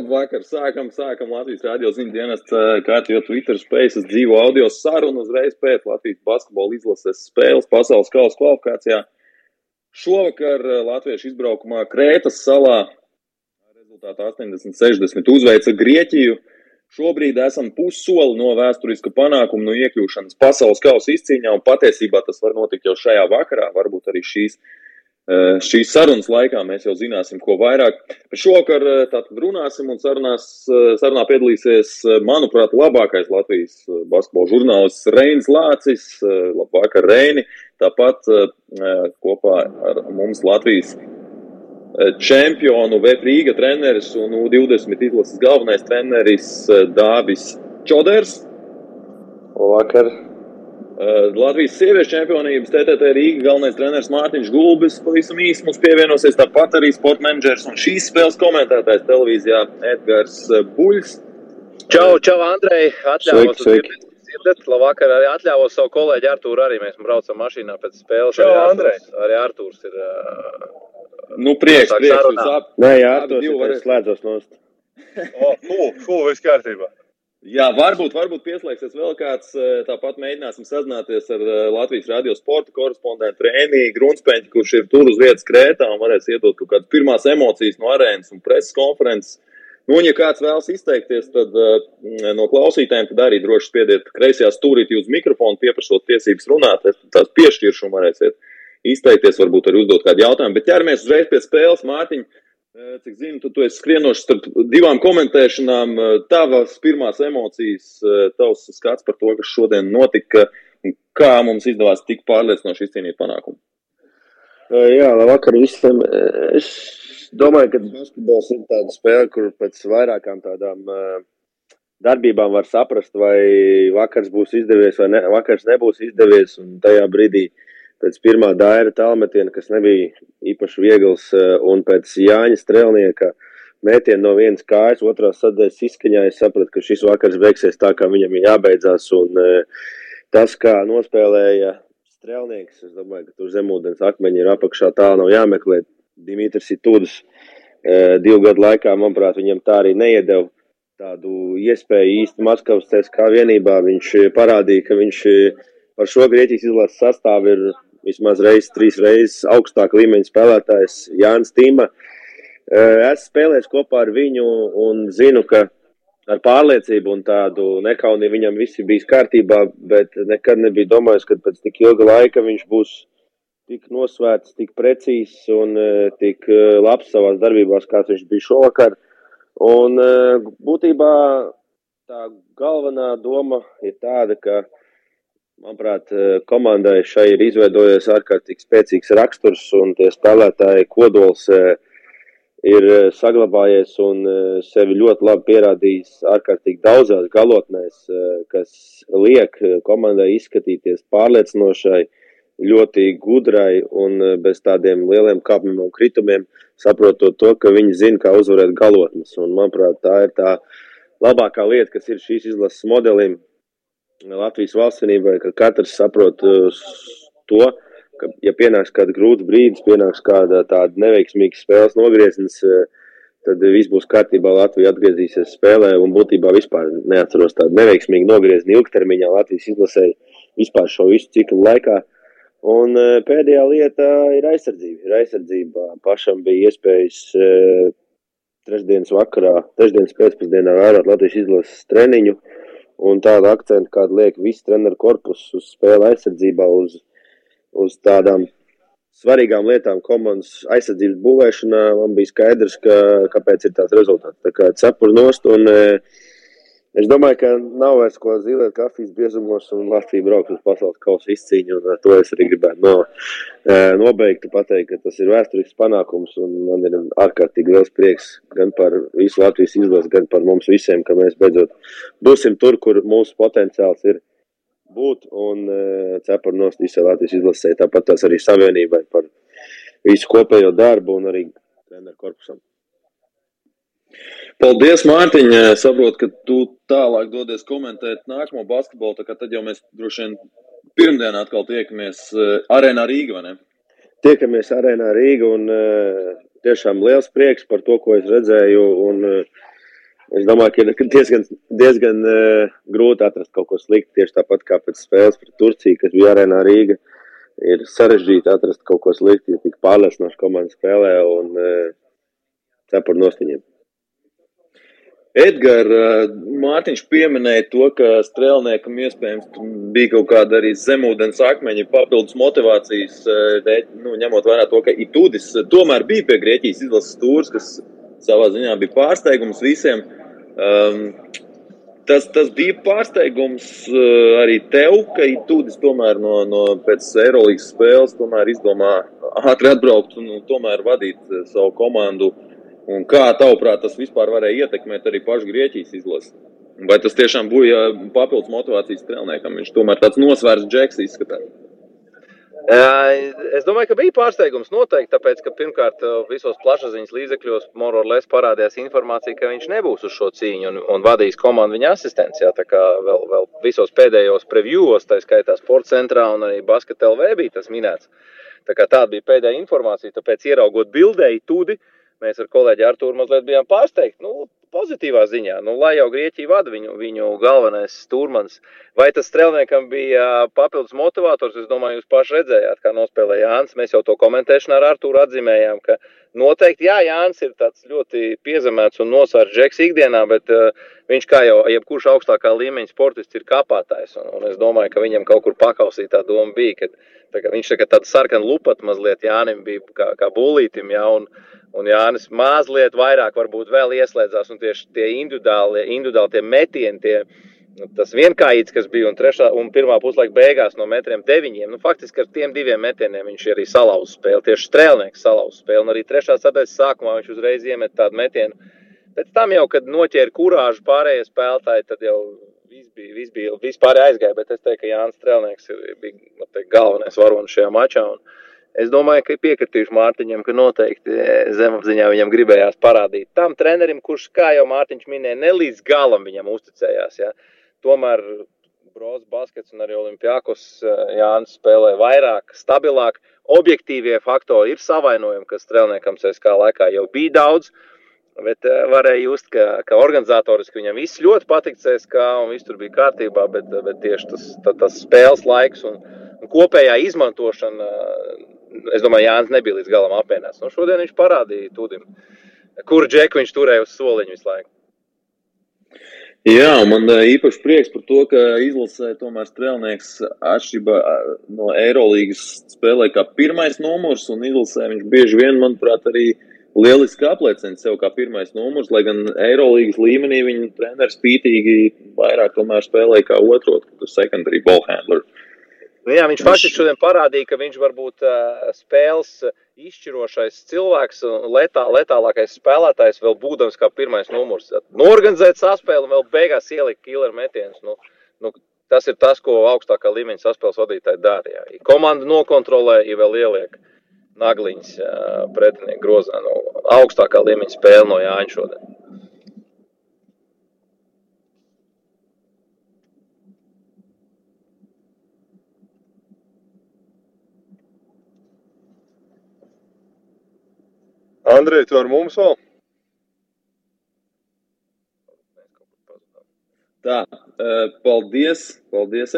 Labvakar, sākam, sākam Latvijas radio ziņu dienas kārtībā Twitter spējas dzīvo audio sarunu uzreiz pēc Latvijas basketbola izlases spēles pasaules kausa kvalifikācijā. Šovakar eh, Latviešu izbraukumā Krētas salā rezultātā 80-60 uzveica Grieķiju. Šobrīd esam pussoli no vēsturiska panākuma, no iekļūšanas pasaules kausa izcīņā, un patiesībā tas var notikt jau šajā vakarā, varbūt arī šīs Eh, šīs sarunas laikā mēs jau zināsim, ko vairāk. Šovakar eh, tātad runāsim un sarunās, eh, sarunā piedalīsies, manuprāt, labākais Latvijas basketbola žurnālists Reinis Lācis. Labvakar, Reini! Tāpat kopā ar mums Latvijas čempionu Vēprīga treneris un U20 izlases galvenais treneris Dāvis Čoders. Labvakar! Latvijas sieviešu čempionības TTT Rīga galvenais treneris Mārtiņš Gulbis pavisam īsi mums pievienosies, tāpat arī sporta menedžers un šīs spēles komentētājs televīzijā Edgars Buļs. Čau, čau, Andrej! Atļāvos sveiki, sveiki. Labvakar, arī atļāvos savu kolēģi Artūru arī. Mēs braucam mašīnā pēc spēles. Čau, Andrej! Arī Artūrs ir. Uh, nu, prieks, prieks. Nē, jā, Artūrs ir slēdzos nost. o, fū, fū, viss kārtībā. Jā, varbūt, varbūt pieslēgsies vēl kāds. Eh, tāpat mēģināsim sazināties ar eh, Latvijas radio sporta korespondentu Rēniju Grunsteņu, kurš ir tur uz vietas Krētā un varēs iedot kaut kādas pirmās emocijas no arēnas un preses konferences. Nu, un, ja kāds vēlas izteikties, tad uh, no klausītājiem tad arī droši spiediet kreisajā stūrītī uz mikrofonu, pieprasot tiesības runāt. Es tās piešķiršu un varēsiet izteikties, varbūt arī uzdot kādu jautājumu. Bet ķeramies uzreiz pie spēles, Mārtiņa. Cik zinu, tu, tu esi skrienošs starp divām komentēšanām. Tavas pirmās emocijas, tavs skats par to, kas šodien notika, un kā mums izdevās tik pārliecinoši izcīnīt panākumu. Jā, labvakar visiem. Es domāju, ka basketbols ir tāda spēle, kur pēc vairākām tādām darbībām var saprast, vai vakars būs izdevies vai ne, vakars nebūs izdevies. Un tajā brīdī uh, pēc pirmā daira tālmetiena, kas nebija īpaši viegls, eh, un pēc Jāņa strēlnieka mētiena no vienas kājas, otrā sadaļas izskaņā, es sapratu, ka šis vakars beigsies tā, kā viņam ir jābeidzās, un eh, tas, kā nospēlēja strēlnieks, es domāju, ka tur zemūdens akmeņi ir apakšā, tā nav jāmeklē. Dimitris Itudis eh, divu gadu laikā, manuprāt, viņam tā arī neiedeva tādu iespēju īsti Maskavas CSK vienībā. Viņš parādīja, ka viņš par šo Grieķijas izlases sastāvu ir vismaz reizes, trīs reizes augstāk līmeņa spēlētājs Jānis Tīma. Es spēlēju kopā ar viņu un zinu, ka ar pārliecību un tādu nekaunību viņam viss bija kārtībā, bet nekad nebija domājis, ka pēc tik ilga laika viņš būs tik nosvērts, tik precīzs un tik labs savās darbībās, kāds viņš bija šovakar. Un būtībā tā galvenā doma ir tāda, ka Manuprāt, eh, komandai šai ir izveidojies ārkārtīgi spēcīgs raksturs, un tie spēlētāji kodols eh, ir eh, saglabājies un sevi ļoti labi pierādījis ārkārtīgi daudzās galotnēs, kas liek komandai izskatīties pārliecinošai, ļoti gudrai un bez tādiem lieliem kāpumiem un kritumiem, saprotot to, ka viņi zina, kā uzvarēt galotnes. Un, manuprāt, tā ir tā labākā lieta, kas ir šīs izlases modelim Latvijas valstsvienībai, ka katrs saprot uh, to, ka, ja pienāks kāda grūta brīdis, pienāks kāda tāda neveiksmīga spēles nogrieznis, uh, tad viss būs kārtībā. Latvija atgriezīsies spēlē un būtībā vispār neatceros tādu neveiksmīgu nogriezni ilgtermiņā Latvijas izlasēji vispār šo visu ciklu laikā. Un uh, pēdējā lieta ir aizsardzība. Ir aizsardzība. Pašam bija iespējas trešdienas vakarā, trešdienas pēcpusdienā vērot Latvijas izlases treniņu. Uh, un tādu akcentu, kādu liek viss treneru korpus uz spēle aizsardzībā, uz, uz tādām svarīgām lietām komandas aizsardzības būvēšanā, man bija skaidrs, ka, kāpēc ir tāds rezultāts. Tā kā cepur nost un uh, Es domāju, ka nav vairs ko zilēt kafijas biezumos, un Latvija brauks uz pasaules kausa izcīņu. Un to es arī gribētu no, nobeigt, pateikt, ka tas ir vēsturisks panākums. Man ir ārkārtīgi liels prieks gan par visu Latvijas izlasi, gan par mums visiem, ka mēs beidzot būsim tur, kur mūsu potenciāls ir būt un uh, cepuri nost visai Latvijas izlasē. Tāpat tās arī savienībai par visu kopējo darbu un arī treneru korpusam. Paldies, Mārtiņ. Saprotu, ka tu tālāk dodies komentēt nākamo basketbolu. Tad jau mēs droši vien pirmdien atkal tiekamies arēnā Rīgā? Tiekamies arēnā Rīgā un uh, tiešām liels prieks par to, ko es redzēju. Un, Es domāju, ka ir diezgan, diezgan grūti atrast kaut ko sliktu. Tieši tāpat kā pēc spēles pret Turciju, kas bija arēnā Rīga. Ir sarežģīti atrast kaut ko sliktu, ja tik pārliecinoši komanda spēlē un cepur nost viņiem. Edgars, uh, Mārtiņš pieminēja to, ka strēlniekam iespējams bija kaut kāda arī zemūdens akmeņa papildus motivācijas, uh, nu, ņemot vērā to, ka Itudis tomēr bija pie Grieķijas izlases stūrs, kas savā ziņā bija pārsteigums visiem. Um, tas, tas bija pārsteigums uh, arī tev, ka Itūdis tomēr no, no pēc Eirolandes spēles izdomā ātri atbraukt un, tomēr vadīt uh, savu komandu. Un kā tavuprāt, tas vispār varēja ietekmēt arī pašu Grieķijas izlasi? Vai tas tiešām bija papildus motivācijas strēlniekam? Viņš tomēr tāds nosvērts džeks izskatās. Es domāju, ka bija pārsteigums noteikti, tāpēc, ka pirmkārt visos plašsaziņas līdzekļos Mororles parādījās informācija, ka viņš nebūs uz šo cīņu un, un vadīs komandu viņa asistents. Jā, tā kā vēl, vēl visos pēdējos previewos, tā skaitā sporta centrā un arī basket LV bija tas minēts. Tā kā tāda bija pēdējā informācija, tāpēc ieraugot bildēji tudi, mēs ar kolēģi Artūru mazliet bijām pārsteigti. Nu, pozitīvā ziņā. Nu, lai jau Grieķija vada viņu, viņu galvenais stūrmans. Vai tas strēlniekam bija papildus motivators? Es domāju, jūs paši redzējāt, kā nospēlēja Jānis. Mēs jau to komentēšanā ar Artūru atzīmējām, ka noteikti, jā, Jānis ir tāds ļoti piezemēts un nosvērts džeks ikdienā, bet uh, viņš kā jau jebkurš augstākā līmeņa sportists ir kāpātājs. Un, un es domāju, ka viņam kaut kur pakausīt tā doma bija, ka tā, viņš tā, tāda sarkana lupata mazliet Jānim bija kā, kā būlītim, jā, un, Un Jānis mazliet vairāk varbūt vēl ieslēdzās, un tieši tie individuāli, individuāli tie metieni, tie, tas vienkājīts, kas bija un, trešā, un pirmā puslaika beigās no metriem deviņiem, nu faktiski ar tiem diviem metieniem viņš arī salauza spēli, tieši strēlnieks salauza spēli, un arī trešā sadaļas sākumā viņš uzreiz iemet tādu metienu. Pēc tam jau, kad noķēra kurāžu pārējie spēlētāji, tad jau viss bija, viss bija, vispār aizgāja, bet es teiktu, ka Jānis Strēlnieks bija teikt, galvenais varonis šajā mačā. Es domāju, ka piekritīšu Mārtiņam, ka noteikti e, zemapziņā viņam gribējās parādīt tam trenerim, kurš, kā jau Mārtiņš minēja, ne līdz galam viņam uzticējās. Ja. Tomēr Broz baskets un arī Olimpijākos e, Jānis spēlē vairāk, stabilāk. Objektīvie faktori ir savainojumi, kas strēlniekam CSK laikā jau bija daudz. Bet uh, varēja just, ka, ka organizatoriski viņam viss ļoti patika CSK un viss tur bija kārtībā, bet, bet tieši tas, tā, tas spēles laiks un, un kopējā izmantošana es domāju, Jānis nebija līdz galam apvienās. Nu, šodien viņš parādīja Tudim, kuru džeku viņš turēja uz soliņu visu laiku. Jā, man īpaši prieks par to, ka izlasē tomēr strēlnieks atšķirībā no Eirolandes spēlē kā pirmais numurs, un izlasē viņš bieži vien, manuprāt, arī lieliski apliecina sev kā pirmais numurs, lai gan Eirolandes līmenī viņa treneris pītīgi vairāk tomēr spēlē kā otro, secondary ball handler. Uh, Nu, jā, viņš faktiski šodien parādīja, ka viņš var būt uh, spēles izšķirošais cilvēks letā, letālākais spēlētājs, vēl būdams kā pirmais numurs. Norganizēt saspēli un vēl beigās ielikt killer metienus. Nu, nu, tas ir tas, ko augstākā līmeņa saspēles vadītāji dara. Ja komanda nokontrolē, ja vēl ieliek nagliņas pretinieku grozā. Nu, augstākā līmeņa spēle no Jāņa šodien. Andrej, tu ar mums vēl? Tā, paldies, paldies,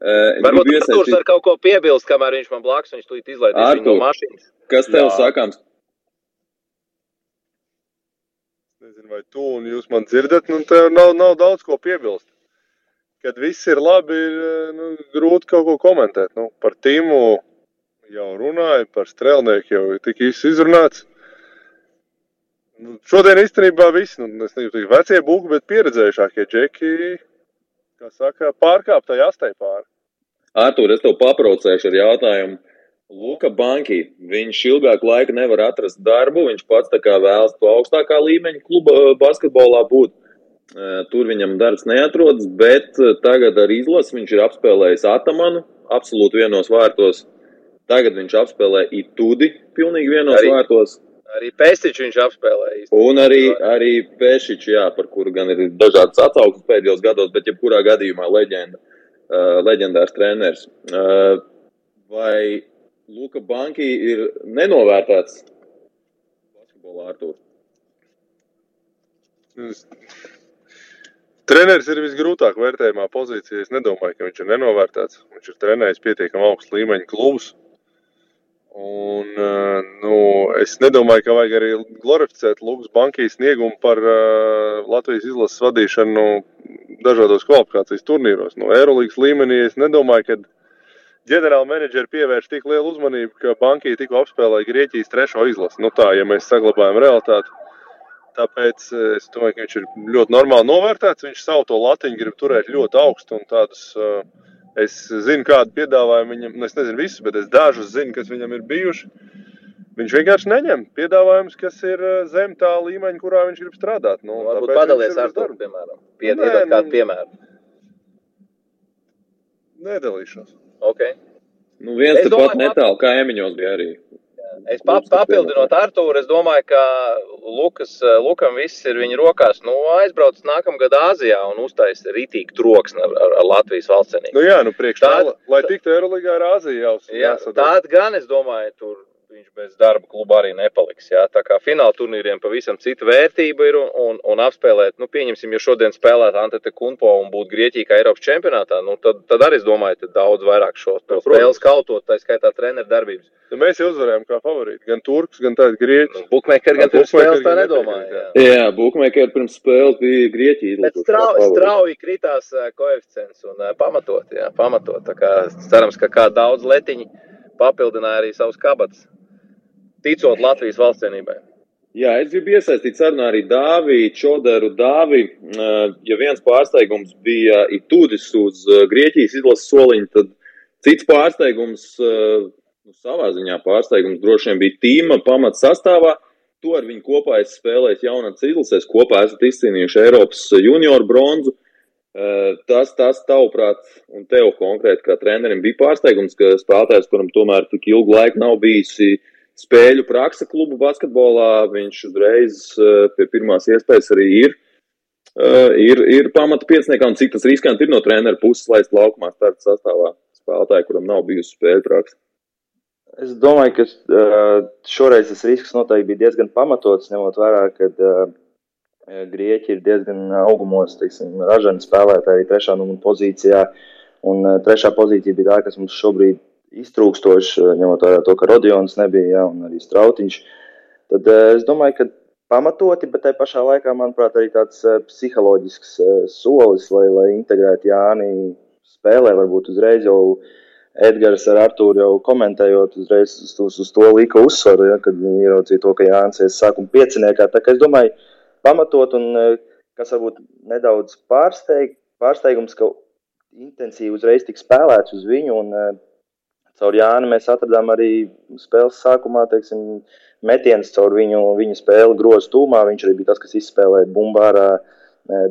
Edgar. Varbūt Arturs ar kaut ko piebilst, kamēr viņš man blakus, viņš tūlīt izlaidīs Artur, no mašīnas. Kas tev Jā. sakāms? Nezinu, vai tu un jūs man dzirdat, nu tev nav, nav daudz ko piebilst. Kad viss ir labi, ir nu, grūti kaut ko komentēt. Nu, par tīmu jau runāju, par strēlnieku jau tik īsti izrunāts. Nu, šodien īstenībā visi, nu, es nezinu, vecie būki, bet pieredzējušākie džeki, kā saka, pārkāptai astai pāri. Artur, es tev paprocēšu ar jautājumu. Luka Banki, viņš ilgāku laiku nevar atrast darbu, viņš pats tā kā vēlas to augstākā līmeņa kluba basketbolā būt. Tur viņam darbs neatrodas, bet tagad ar izlasi viņš ir apspēlējis Atamanu, absolūti vienos vārtos. Tagad viņš apspēlē Itudi, pilnīgi vienos arī, vārtos. Arī Pēstiņš viņš apspēlēja. Un arī, arī Pēšiņš, jā, par kuru gan ir dažādas atsauksmes pēdējos gados, bet jebkurā gadījumā leģenda, leģendārs treneris. Uh, vai Luka Banki ir nenovērtēts basketbolā Artūrs? Treneris ir visgrūtāk vērtējumā pozīcijā. Es nedomāju, ka viņš ir nenovērtēts. Viņš ir trenējis pietiekami augstu līmeņa klubus. Un, eh, nu, es nedomāju, ka vajag arī glorificēt Lūgas bankijas sniegumu par uh, Latvijas izlases vadīšanu nu, dažādos kvalifikācijas turnīros. Nu, Eirolandes līmenī es nedomāju, ka ģenerāla menedžeri pievērš tik lielu uzmanību, ka bankija tikko apspēlēja Grieķijas trešo izlasi. Nu, tā, ja mēs saglabājam realitāti, Tāpēc eh, es domāju, ka viņš ir ļoti normāli novērtēts. Viņš savu to latiņu grib turēt ļoti augstu un tādus. Eh, es zinu, kādu piedāvājumu viņam, nu, es nezinu visus, bet es dažus zinu, kas viņam ir bijuši. Viņš vienkārši neņem piedāvājumus, kas ir eh, zem tā līmeņa, kurā viņš grib strādāt. Nu, Varbūt padalies ar to, piemēram. Piedāvāt kādu nu, piemēru. Nedalīšos. Okay. Nu, viens tepat netālu, kā Emiņos bija arī. Es pap, papildinot Artūru, es domāju, ka Lukas, Lukam viss ir viņa rokās. Nu, aizbrauc nākamgad Āzijā un uztais rītīgi troksni ar, ar, ar Latvijas valstscenību. Nu jā, nu priekš tā, lai tiktu Eiroligā ar Āziju jau. Jā, tāda gan, es domāju, tur viņš bez darba kluba arī nepaliks. Jā. Tā kā fināla turnīriem pavisam cita vērtība ir un, un, un apspēlēt, nu, pieņemsim, ja šodien spēlētu Antete Kunpo un būtu Grieķija kā Eiropas čempionātā, nu, tad, tad arī es domāju, ka daudz vairāk šo no, spēles kautot, tā skaitā treneru darbības. Nu, mēs jau uzvarējām kā favorīti, gan turks, gan tādi grieķi. Nu, Bukmēkeri gan pirms spēles tā nedomāja. Jā, jā Bukmēkeri pirms spēles bija Grieķija. Strauji, strauji kritās koeficients un pamatot, jā, pamatot. Tā kā cerams, ka kā daudz letiņi papildināja arī savus kabatas ticot Latvijas valstsienībai. Jā, es gribu iesaistīt sarunā arī Dāviju, Čodaru, Dāviju. Ja viens pārsteigums bija Itūdis uz Grieķijas izlases soliņa, tad cits pārsteigums, nu, savā ziņā pārsteigums droši vien bija tīma pamats sastāvā. To ar viņu kopā es spēlēju jaunatnes izlasēs, kopā esat izcīnījuši Eiropas junioru bronzu. Tas, tas tavuprāt, un tev konkrēti kā trenerim bija pārsteigums, ka spēlētājs, kuram tomēr tik ilgu laiku nav bijusi uh, spēļu praksa klubu basketbolā. Viņš uzreiz eh, pie pirmās iespējas arī ir. Uh, ir, ir pamata pieciniekā, un cik tas riskanti ir no treneru puses laist laukumā starta sastāvā spēlētāji, kuram nav bijusi spēļu praksa. Es domāju, ka uh, šoreiz tas risks noteikti bija diezgan pamatots, ņemot vērā, ka Grieķi ir diezgan augumos, teiksim, ražani spēlētāji arī trešā numura pozīcijā. Un trešā pozīcija bija tā, kas mums šobrīd iztrūkstošs, eh, ņemot vērā to, ka Rodions nebija, ja, un arī Strautiņš. Tad eh, es domāju, ka pamatoti, bet tajā pašā laikā, manuprāt, arī tāds eh, psiholoģisks solis, lai, lai integrētu Jāni spēlē, varbūt uzreiz jau Edgars ar Artūru jau komentējot, uzreiz uz, uz, uz to lika uzsvaru, ja, kad ieraudzīja to, ka Jānis ir sākuma pieciniekā. Tā kā es domāju, pamatot un kas varbūt nedaudz pārsteig, pārsteigums, ka intensīvi uzreiz tik spēlēts uz viņu un caur Jānu mēs atradām arī spēles sākumā, teiksim, metiens caur viņu, viņu spēli grozu tūmā. Viņš arī bija tas, kas izspēlēja bumbārā e,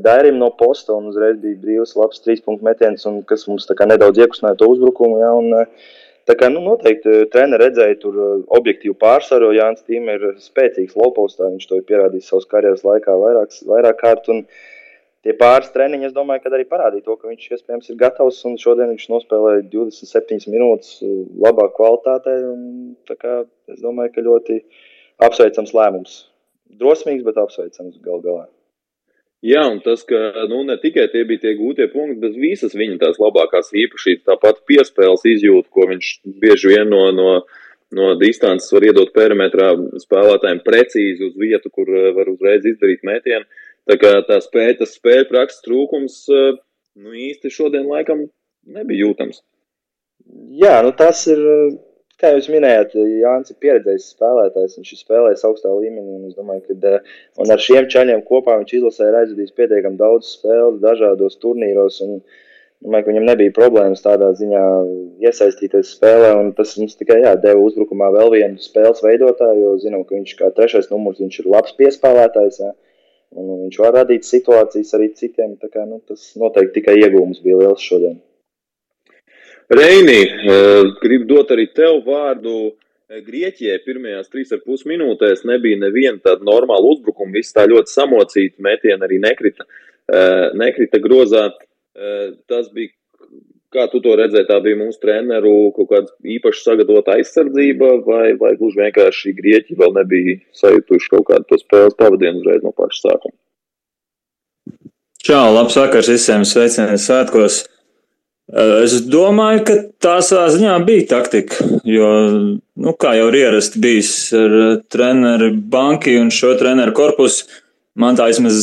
Dairim no posta un uzreiz bija brīvs, labs trīs punktu metiens, un kas mums tā kā nedaudz iekustināja to uzbrukumu. Ja, un, e, Tā kā nu, noteikti e, treniņš redzēja tur objektīvu pārsvaru, jo Jānis Tīm ir spēcīgs lopostā. Viņš to ir pierādījis savas karjeras laikā vairāk, vairāk kārt. Un, uh, tie pāris treniņi, es domāju, ka arī parādīja to, ka viņš iespējams ir gatavs. Un šodien viņš nospēlēja 27 minūtes uh, labā kvalitātē. Kā, es domāju, ka ļoti apsveicams lēmums. Drosmīgs, bet apsveicams gal galā. Jā, un tas, ka nu, ne tikai tie bija tie gūtie punkti, bet visas viņa tās labākās īpašības, tāpat piespēles izjūta, ko viņš bieži vien no, no, no distances var iedot perimetrā spēlētājiem precīzi uz vietu, kur uh, var uzreiz izdarīt mētienu. Tā kā tā spēja, tas spēļu prakses trūkums eh, nu, īsti šodien laikam nebija jūtams. Jā, nu tas ir, kā jūs minējāt, Jānis ir pieredzējis spēlētājs, viņš ir spēlējis augstā līmenī, un es domāju, ka eh, ar šiem čaļiem kopā viņš izlasē ir aizvadījis pietiekami daudz spēles dažādos turnīros, un domāju, ka viņam nebija problēmas tādā ziņā iesaistīties spēlē, un tas mums tikai jā, deva uzbrukumā vēl vienu spēles veidotāju, jo zinām, ka viņš kā trešais numurs, viņš ir labs piespēlētājs, jā Un viņš var radīt situācijas arī citiem. Kā, nu, tas noteikti tikai iegūms bija liels šodien. Reini, gribu dot arī tev vārdu. Grieķijai pirmajās trīs ar pus minūtēs nebija neviena tāda normāla uzbrukuma. Viss tā ļoti samocīta, metiena arī nekrita, nekrita grozā. Tas bija, kā tu to redzēji, tā bija mūsu treneru kaut kāda īpaši sagatavota aizsardzība, vai, vai gluži vienkārši Grieķi vēl nebija sajutuši kaut kādu to spēles pavadienu uzreiz no paša sākuma. Čau, labs vakars visiem, sveicieni svētkos! Es domāju, ka tā savā ziņā bija taktika, jo, nu, kā jau ir ierasti bijis ar treneru banki un šo treneru korpusu, man tā vismaz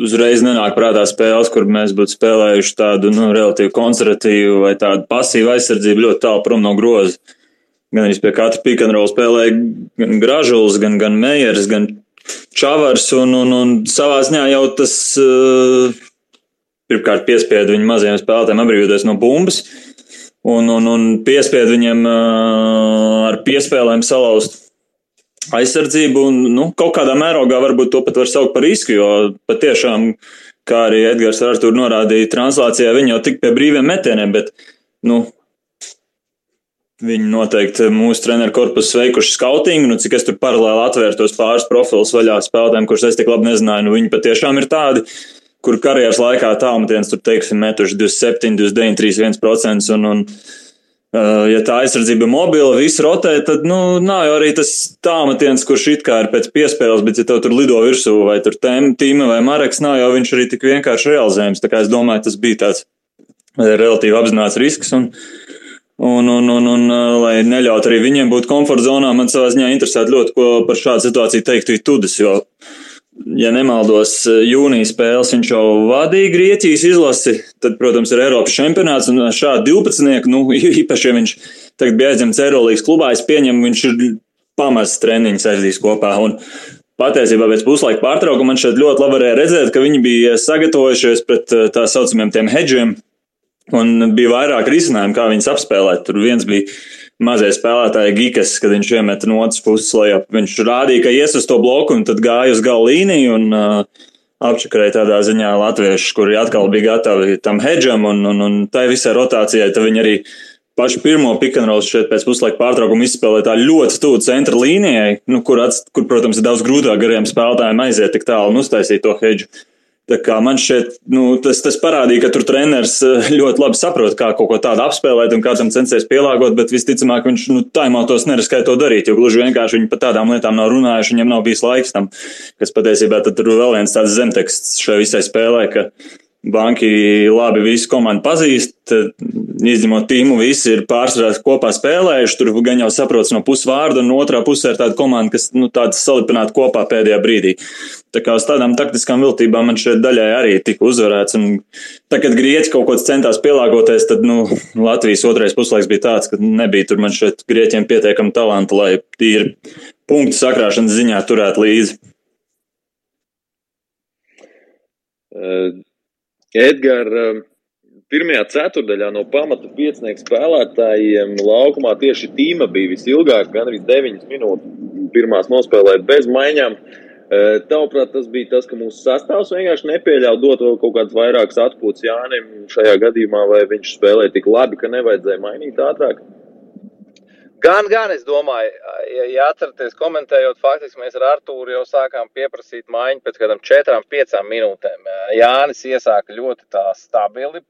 uzreiz nenāk prātā spēles, kur mēs būtu spēlējuši tādu, nu, relatīvi konservatīvu vai tādu pasīvu aizsardzību ļoti tālu prom no groza. Gan arī pie katra pikantrola spēlēja gan Gražuls, gan, gan Meijers, gan Čavars, un, un, un savā ziņā jau tas. Uh, pirmkārt piespiedu viņu mazajiem spēlētājiem atbrīvoties no bumbas, un, un, un piespiedu viņiem uh, ar piespēlēm salauzt aizsardzību. Un, nu, kaut kādā mērogā varbūt to pat var saukt par risku, jo patiešām, kā arī Edgars ar to norādīja, translācijā viņi jau tik pie brīviem metieniem, bet nu, Viņi noteikti mūsu treneru korpusu veikuši skautingu, nu, cik es tur paralēli atvēru tos pāris profilus vaļā spēlētājiem, kurus es tik labi nezināju. Nu, viņi patiešām ir tādi, kur karjeras laikā tālmetiens tur, teiksim, metuši 27, 29, 31%. Un, un, ja tā aizsardzība ir mobila, viss rotē, tad nu, nav jau arī tas tālmetiens, kurš it kā ir pēc piespēles, bet ja tev tur lido virsū vai tur tīma vai mareks, nav jau viņš arī tik vienkārši realizējams. Tā kā es domāju, tas bija tāds relatīvi apzināts risks. Un, Un, un, un, un, lai neļautu arī viņiem būt komforta zonā, man savā ziņā interesētu ļoti, ko par šādu situāciju teiktu Tudis. Jo ja nemaldos, jūnijas spēles viņš jau vadīja Grieķijas izlasi. Tad, protams, ir Eiropas čempionāts un šādi 12. Nu, īpaši, ja viņš tagad bija aizņemts Eirolandes klubā, es pieņemu, viņš ir pamazs treniņš aizdīs kopā. Un patiesībā pēc puslaika pārtraukuma man šeit ļoti labi varēja redzēt, ka viņi bija sagatavojušies pret eh, tā saucamiem hedžiem. Un bija vairāk risinājumu, kā viņus apspēlēt. Tur viens bija mazie spēlētāji Gikas, kad viņš iemeta no otras puses lejā. Viņš rādīja, ka ies uz to bloku un tad gāja uz gala līniju un uh, apčakarēja tādā ziņā latviešus, kuri atkal bija gatavi tam hedžam un, un, un tai visai rotācijai. Tad viņi arī pašu pirmo pikanrolu šeit pēc puslaika pārtraukuma izspēlēja tā ļoti tuvu centra līnijai, nu, kur, ats, kur, protams, ir daudz grūtāk gariem spēlētājiem aiziet tik tālu un uztaisīt to hedžu. Man šķiet, nu, tas, tas parādīja, ka tur treneris eh, ļoti labi saprot, kā kaut ko tādu apspēlēt un kā tam censties pielāgot, bet visticamāk viņš nu, taimautos neriskēja to darīt, jo gluži vienkārši viņi par tādām lietām nav runājuši, viņiem nav bijis laiks tam, kas patiesībā tur vēl viens tāds zemteksts šai visai spēlē, ka Banki labi visu komandu pazīst, izņemot tīmu, visi ir pārsvarā kopā spēlējuši. Tur gan jau saprots no pusvārda, un otrā pusē ir tāda komanda, kas nu, tādas salipināta kopā pēdējā brīdī. Tā kā uz tādām taktiskām viltībām man šeit daļai arī tika uzvarēts. Un tad, kad grieķi kaut ko centās pielāgoties, tad nu, Latvijas otrais puslaiks bija tāds, ka nebija tur man šeit grieķiem pietiekami talanti, lai tīri punktu sakrāšanas ziņā turētu līdzi. Edgars, um, pirmajā ceturdaļā no pamata piecinieku spēlētājiem laukumā tieši tīma bija visilgāk, gan arī 9 minūtes. Pirmās nospēlēja bez maiņām. Uh, tavuprāt, tas bija tas, ka mūsu sastāvs vienkārši nepieļāva dot vēl kaut kādas vairākas atpūtas Jānim šajā gadījumā, vai viņš spēlēja tik labi, ka nevajadzēja mainīt ātrāk. Gan, gan es domāju, ja, ja atceraties, komentējot, faktiski mēs ar Artūru jau sākām pieprasīt maiņu pēc kādām četrām, piecām minūtēm. Jānis iesāka ļoti tā stabili,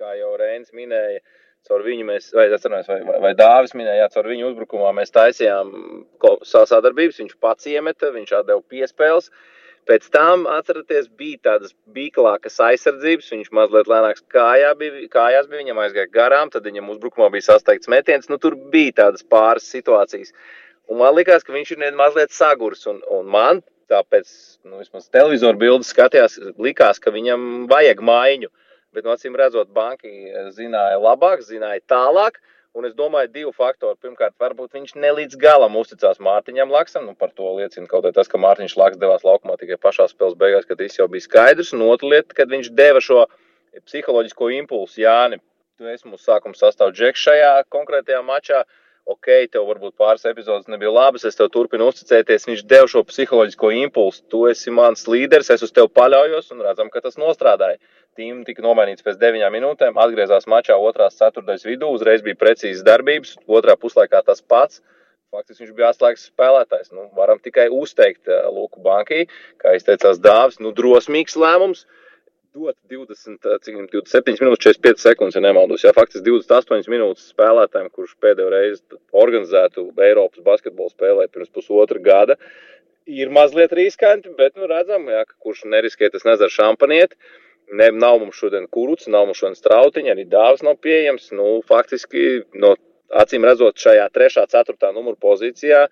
kā jau Reinis minēja. Caur viņu mēs, vai, atceros, vai, vai, vai Dāvis minēja, jā, caur viņu uzbrukumā mēs taisījām sadarbības. Viņš pats iemeta, viņš atdeva piespēles. Uh, Pēc tam, atcerieties, bija tādas bīklākas aizsardzības. Viņš mazliet lēnāks kājā bija, kājās bija, viņam aizgāja garām, tad viņam uzbrukumā bija sasteigts metiens. Nu, tur bija tādas pāris situācijas. Un man liekas, ka viņš ir mazliet sagurs. Un, un man tāpēc, nu, vismaz televizoru bildes skatījās, likās, ka viņam vajag maiņu. Bet, no acīm redzot, banki zināja labāk, zināja tālāk. Un es domāju, divi faktori. Pirmkārt, varbūt viņš ne līdz galam uzticās Mārtiņam Laksam. Nu, par to liecina kaut kas, ka Mārtiņš Laks devās laukumā tikai pašā spēles beigās, kad viss jau bija skaidrs. Un otra lieta, kad viņš deva šo psiholoģisko impulsu Jāni. Tu esi mūsu sākuma sastāvdaļa šajā konkrētajā mačā. Ok, tev varbūt pāris epizodes nebija labas, es tev turpinu uzticēties. Viņš deva šo psiholoģisko impulsu. Tu esi mans līderis, es uz tevi paļaujos un redzam, ka tas nostrādāja. Tīm tika nomainīts pēc deviņām minūtēm, atgriezās mačā otrās ceturtais vidū, uzreiz bija precīzas darbības, otrā puslaikā tas pats. Faktiski viņš bija atslēgas spēlētājs. Nu, varam tikai uzteikt uh, Luku Bankī, kā izteicās Dāvis, nu, drosmīgs lēmums dot 20, cik 27 minūtes, 45 sekundes, ja nemaldos. Jā, faktiski 28 minūtes spēlētājiem, kurš pēdējo reizi organizētu Eiropas basketbolu spēlē pirms pusotra gada, ir mazliet riskanti, bet, nu, redzam, jā, ka kurš neriskē, tas nezar šampanieti. Ne, nav mums šodien kurts, nav mums šodien strautiņa, arī dāvas nav pieejams. Nu, faktiski, no acīm redzot, šajā 3. un 4. numuru pozīcijā,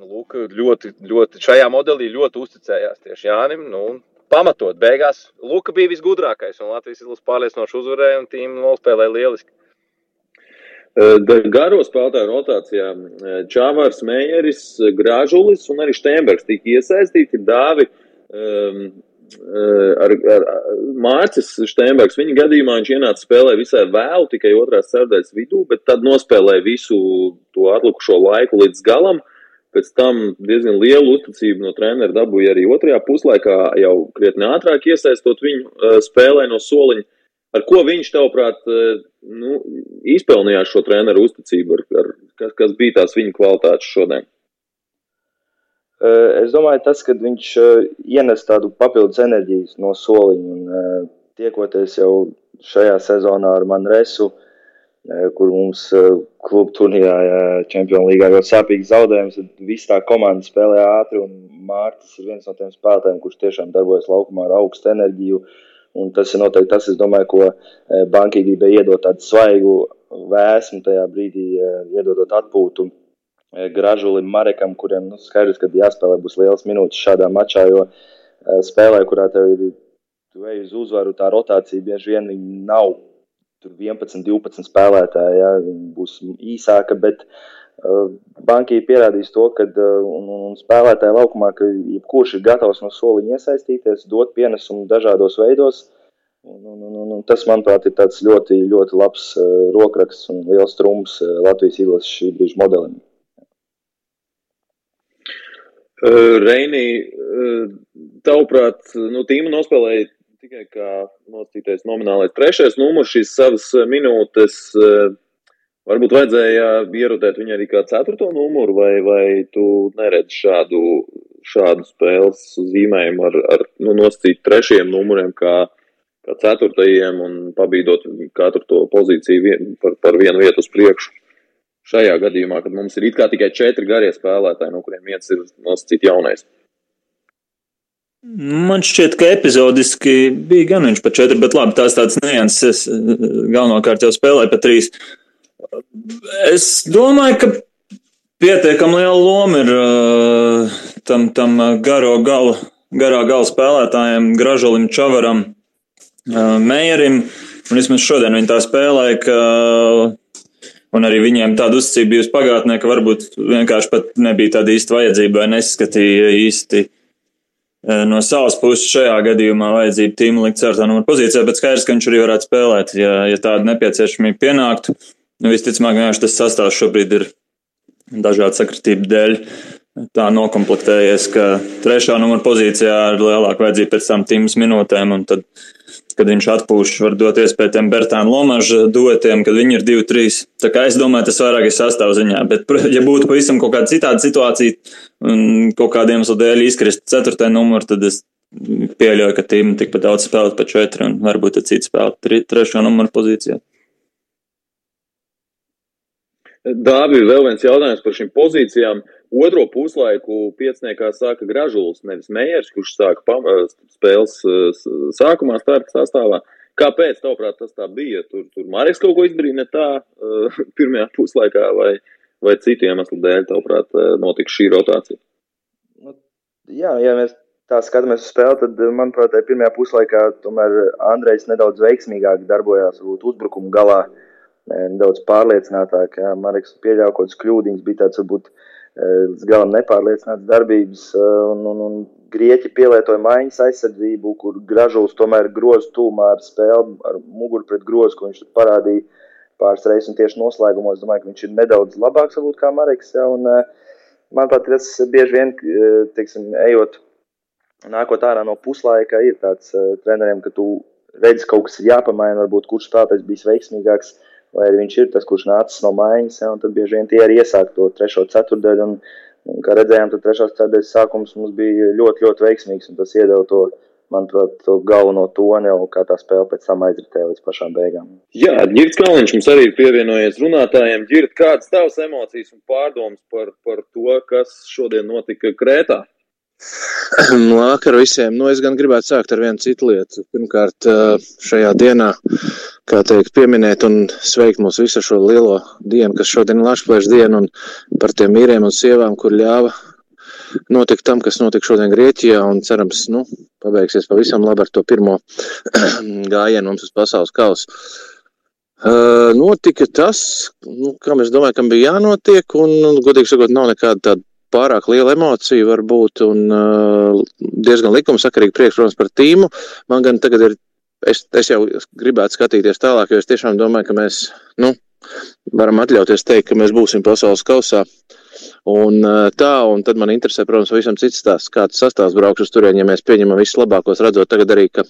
nu, lūk, ļoti, ļoti, šajā modelī ļoti uzticējās tieši Jānim. Nu, pamatot. Beigās Luka bija visgudrākais, un Latvijas izlase pārliecinoši uzvarēja, un tīm nospēlēja lieliski. Garo spēlētāju rotācijā Čāvārs, Meijeris, Grāžulis un arī Steinbergs tika iesaistīti. Dāvi um, ar, ar Mārcis Steinbergs. Viņa gadījumā viņš ienāca spēlē visai vēlu, tikai otrās sērdaļas vidū, bet tad nospēlēja visu to atlikušo laiku līdz galam. Uh, Pēc tam diezgan lielu uzticību no treneru dabūja arī otrajā puslaikā, jau krietni ātrāk iesaistot viņu uh, spēlē no soliņa. Ar ko viņš, tavuprāt, uh, nu, izpelnījās šo treneru uzticību, ar, ar, kas, kas bija tās viņa kvalitātes šodien? Es domāju, tas, ka viņš ienes tādu papildus enerģijas no soliņa un tiekoties jau šajā sezonā ar Manresu, uh, kur mums klubu turnīrā, Champions League, ļoti sāpīgs zaudējums. Tad viss tā komanda spēlē ātri, un Mārcis ir viens no tiem spēlētājiem, kurš tiešām darbojas laukumā ar augstu enerģiju. Un tas ir noteikti tas, domāju, ko bankai gribēja iedot tādu svaigu vēsmu tajā brīdī, iedodot atpūtu Gražulim, Marekam, kuriem nu, skaidrs, ka jāspēlē būs liels minūtes šādā mačā, jo spēlē, kurā tev ir tu ej uz uzvaru, tā rotācija bieži vien nav 11, 12 spēlētāji. Ja, būs īsāka, bet uh, bankai pierādīs to, ka uh, un, un spēlētāji laukumā, ka jebkurš ir gatavs no soliņa iesaistīties, dot pienesumu dažādos veidos. Un, un, un, un tas, manuprāt, ir tāds ļoti, ļoti labs uh, rokraksts un liels trumps uh, Latvijas izlases šī brīža modelim. Uh, Reinī, uh, tavuprāt, nu, tīma nospēlēja tikai kā nocītais nominālais trešais numurs šīs savas eh, minūtes. Eh, varbūt vajadzēja ierotēt viņu arī kā ceturto numuru, vai, vai tu neredzi šādu, šādu spēles zīmējumu ar, ar nu, nosacīt trešajiem numuriem kā, kā ceturtajiem un pabīdot katru to pozīciju vien, par, par vienu vietu uz priekšu. Šajā gadījumā, kad mums ir tikai četri garie spēlētāji, no kuriem viens ir nosacīt jaunais. Man šķiet, ka epizodiski bija gan viņš pa četri, bet labi, tās tāds nianses. Galvenokārt jau spēlēja pa trīs. Es domāju, ka pietiekami liela loma ir uh, tam, tam garo gala, garā gala spēlētājiem, Gražolim Čavaram, Meijerim. Un vismaz šodien viņi tā spēlēja, ka un arī viņiem tāda uzticība bijusi pagātnē, ka varbūt vienkārši pat nebija tāda īsta vajadzība vai neskatīja īsti Eh, no savas puses šajā gadījumā vajadzība tīma likt ceturtā numura pozīcijā, bet skaidrs, ka viņš arī varētu spēlēt, ja, ja tāda nepieciešamība pienāktu. Nu, visticamāk, vienkārši tas sastāvs šobrīd ir dažādu sakritību dēļ tā nokomplektējies, ka trešā numura pozīcijā ir lielāka vajadzība pēc tam tīmas minūtēm, un tad kad viņš atpūš, var dot iespēju tiem Bertāna Lomaža dotiem, kad viņi ir 2-3. Tā kā es domāju, tas vairāk ir sastāvziņā, bet, ja būtu pavisam kaut kāda citāda situācija un kaut kādiem iemeslu dēļ izkrist 4. numuru, tad es pieļauju, ka tīm tikpat daudz spēlēt pa 4 un varbūt cits spēlēt 3. numuru pozīcijā. Dāvija, vēl viens jautājums par šīm pozīcijām. Otro puslaiku pieciniekā sāka Gražulis, nevis Meijers, kurš sāka spēles sākumā starta sastāvā. Kāpēc, tavuprāt, tas tā bija? Tur, tur Marijas kaut ko izdarīja ne tā pirmajā puslaikā, vai, vai citu iemeslu dēļ, tavuprāt, notika šī rotācija? Nu, jā, ja mēs tā skatāmies uz spēli, tad, manuprāt, pirmajā puslaikā tomēr Andrejs nedaudz veiksmīgāk darbojās, uzbrukuma galā. Uh, nedaudz pārliecinātāk. Jā. Kaut kādas kļūdiņas, bija tāds varbūt līdz galam nepārliecināts darbības, un, un, un Grieķi pielietoja maiņas aizsardzību, kur gražulis tomēr grozu tūmā ar spēli, ar muguru pret grozu, ko viņš parādīja. pāris reizes, un tieši noslēgumos domāju, ka viņš ir nedaudz labāks varbūt kā Mareks. Ja, un, manuprāt, tas bieži vien, teiksim, ejot, nākot ārā no puslaika, ir tāds treneriem, ka tu redzi, ka kaut kas ir jāpamaina, varbūt kurš spēlētājs bijis veiksmīgāks, vai viņš ir tas, kurš nācis no maiņas, ja, tad bieži vien tie arī iesāk to trešo ceturdaļu. Un, un, kā redzējām, tad trešās ceturdaļas sākums mums bija ļoti, ļoti veiksmīgs, tas iedeva to manuprāt, to galveno toni un kā tā spēle pēc tam aizritēja līdz pašām beigām. Jā, Girts Kalniņš mums arī ir pievienojies runātājiem. Girt, kādas tavas emocijas un pārdomas par, par to, kas šodien notika Krētā? Nu, vakar visiem. Nu, es gan gribētu sākt ar vienu citu lietu. Pirmkārt, šajā dienā, kā teikt, pieminēt un sveikt mūs visu šo lielo dienu, kas šodien ir Latvijas diena, un par tiem mīriem un sievām, kur ļāva notikt tam, kas notika šodien Grieķijā, un cerams, nu, pabeigsies pavisam labi ar to pirmo gājienu mums uz pasaules kausa. Uh, notika tas, nu, kam es domāju, kam bija jānotiek, un, un godīgi sakot, nav nekāda tāda pārāk liela emocija varbūt, un uh, diezgan likumsakarīgi priekš, protams, par tīmu. Man gan tagad ir, es, es jau gribētu skatīties tālāk, jo es tiešām domāju, ka mēs, nu, varam atļauties teikt, ka mēs būsim pasaules kausā. Un tā, un tad man interesē, protams, visam cits stāsts, kāds sastāvs braukšu uz turieni, ja mēs pieņemam visus labākos, redzot tagad arī, ka,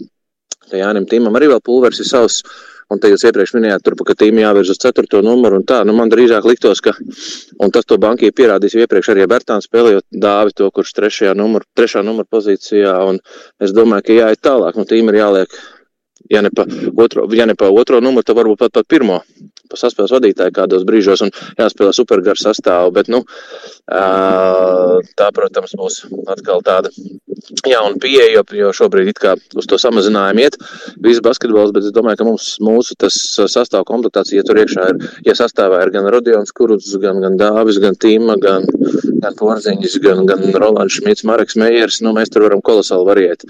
ka Jānim Tīmam arī vēl pulveris ir savs. Un te jūs iepriekš minējāt, tur, ka tīm jāvirz uz 4. numuru. Tā, nu, man drīzāk liktos, ka, tas to bankai pierādīs iepriekš arī Bertāns spēlējot dāvi to, kurš trešajā numur, trešā numura pozīcijā. Un es domāju, ka jāiet tālāk. Nu, tīm ir jāliek, ja ne pa otro, ja ne pa otro numuru, tad varbūt pat pa pirmo saspēles vadītāji kādos brīžos un jāspēlē supergaru sastāvu. Bet, nu, tā, protams, būs atkal tāda jauna pieeja, jo šobrīd it kā uz to samazinājumu iet viss basketbols, bet es domāju, ka mums mūsu tas sastāvu komplektācija, ja tur iekšā ir, ja sastāvā ir gan Rodions Kuruds, gan, gan Dāvis, gan Tīma, gan, gan Porziņš, gan, gan Rolands Šmits, Mareks Meijers, nu, mēs tur varam kolosāli variēt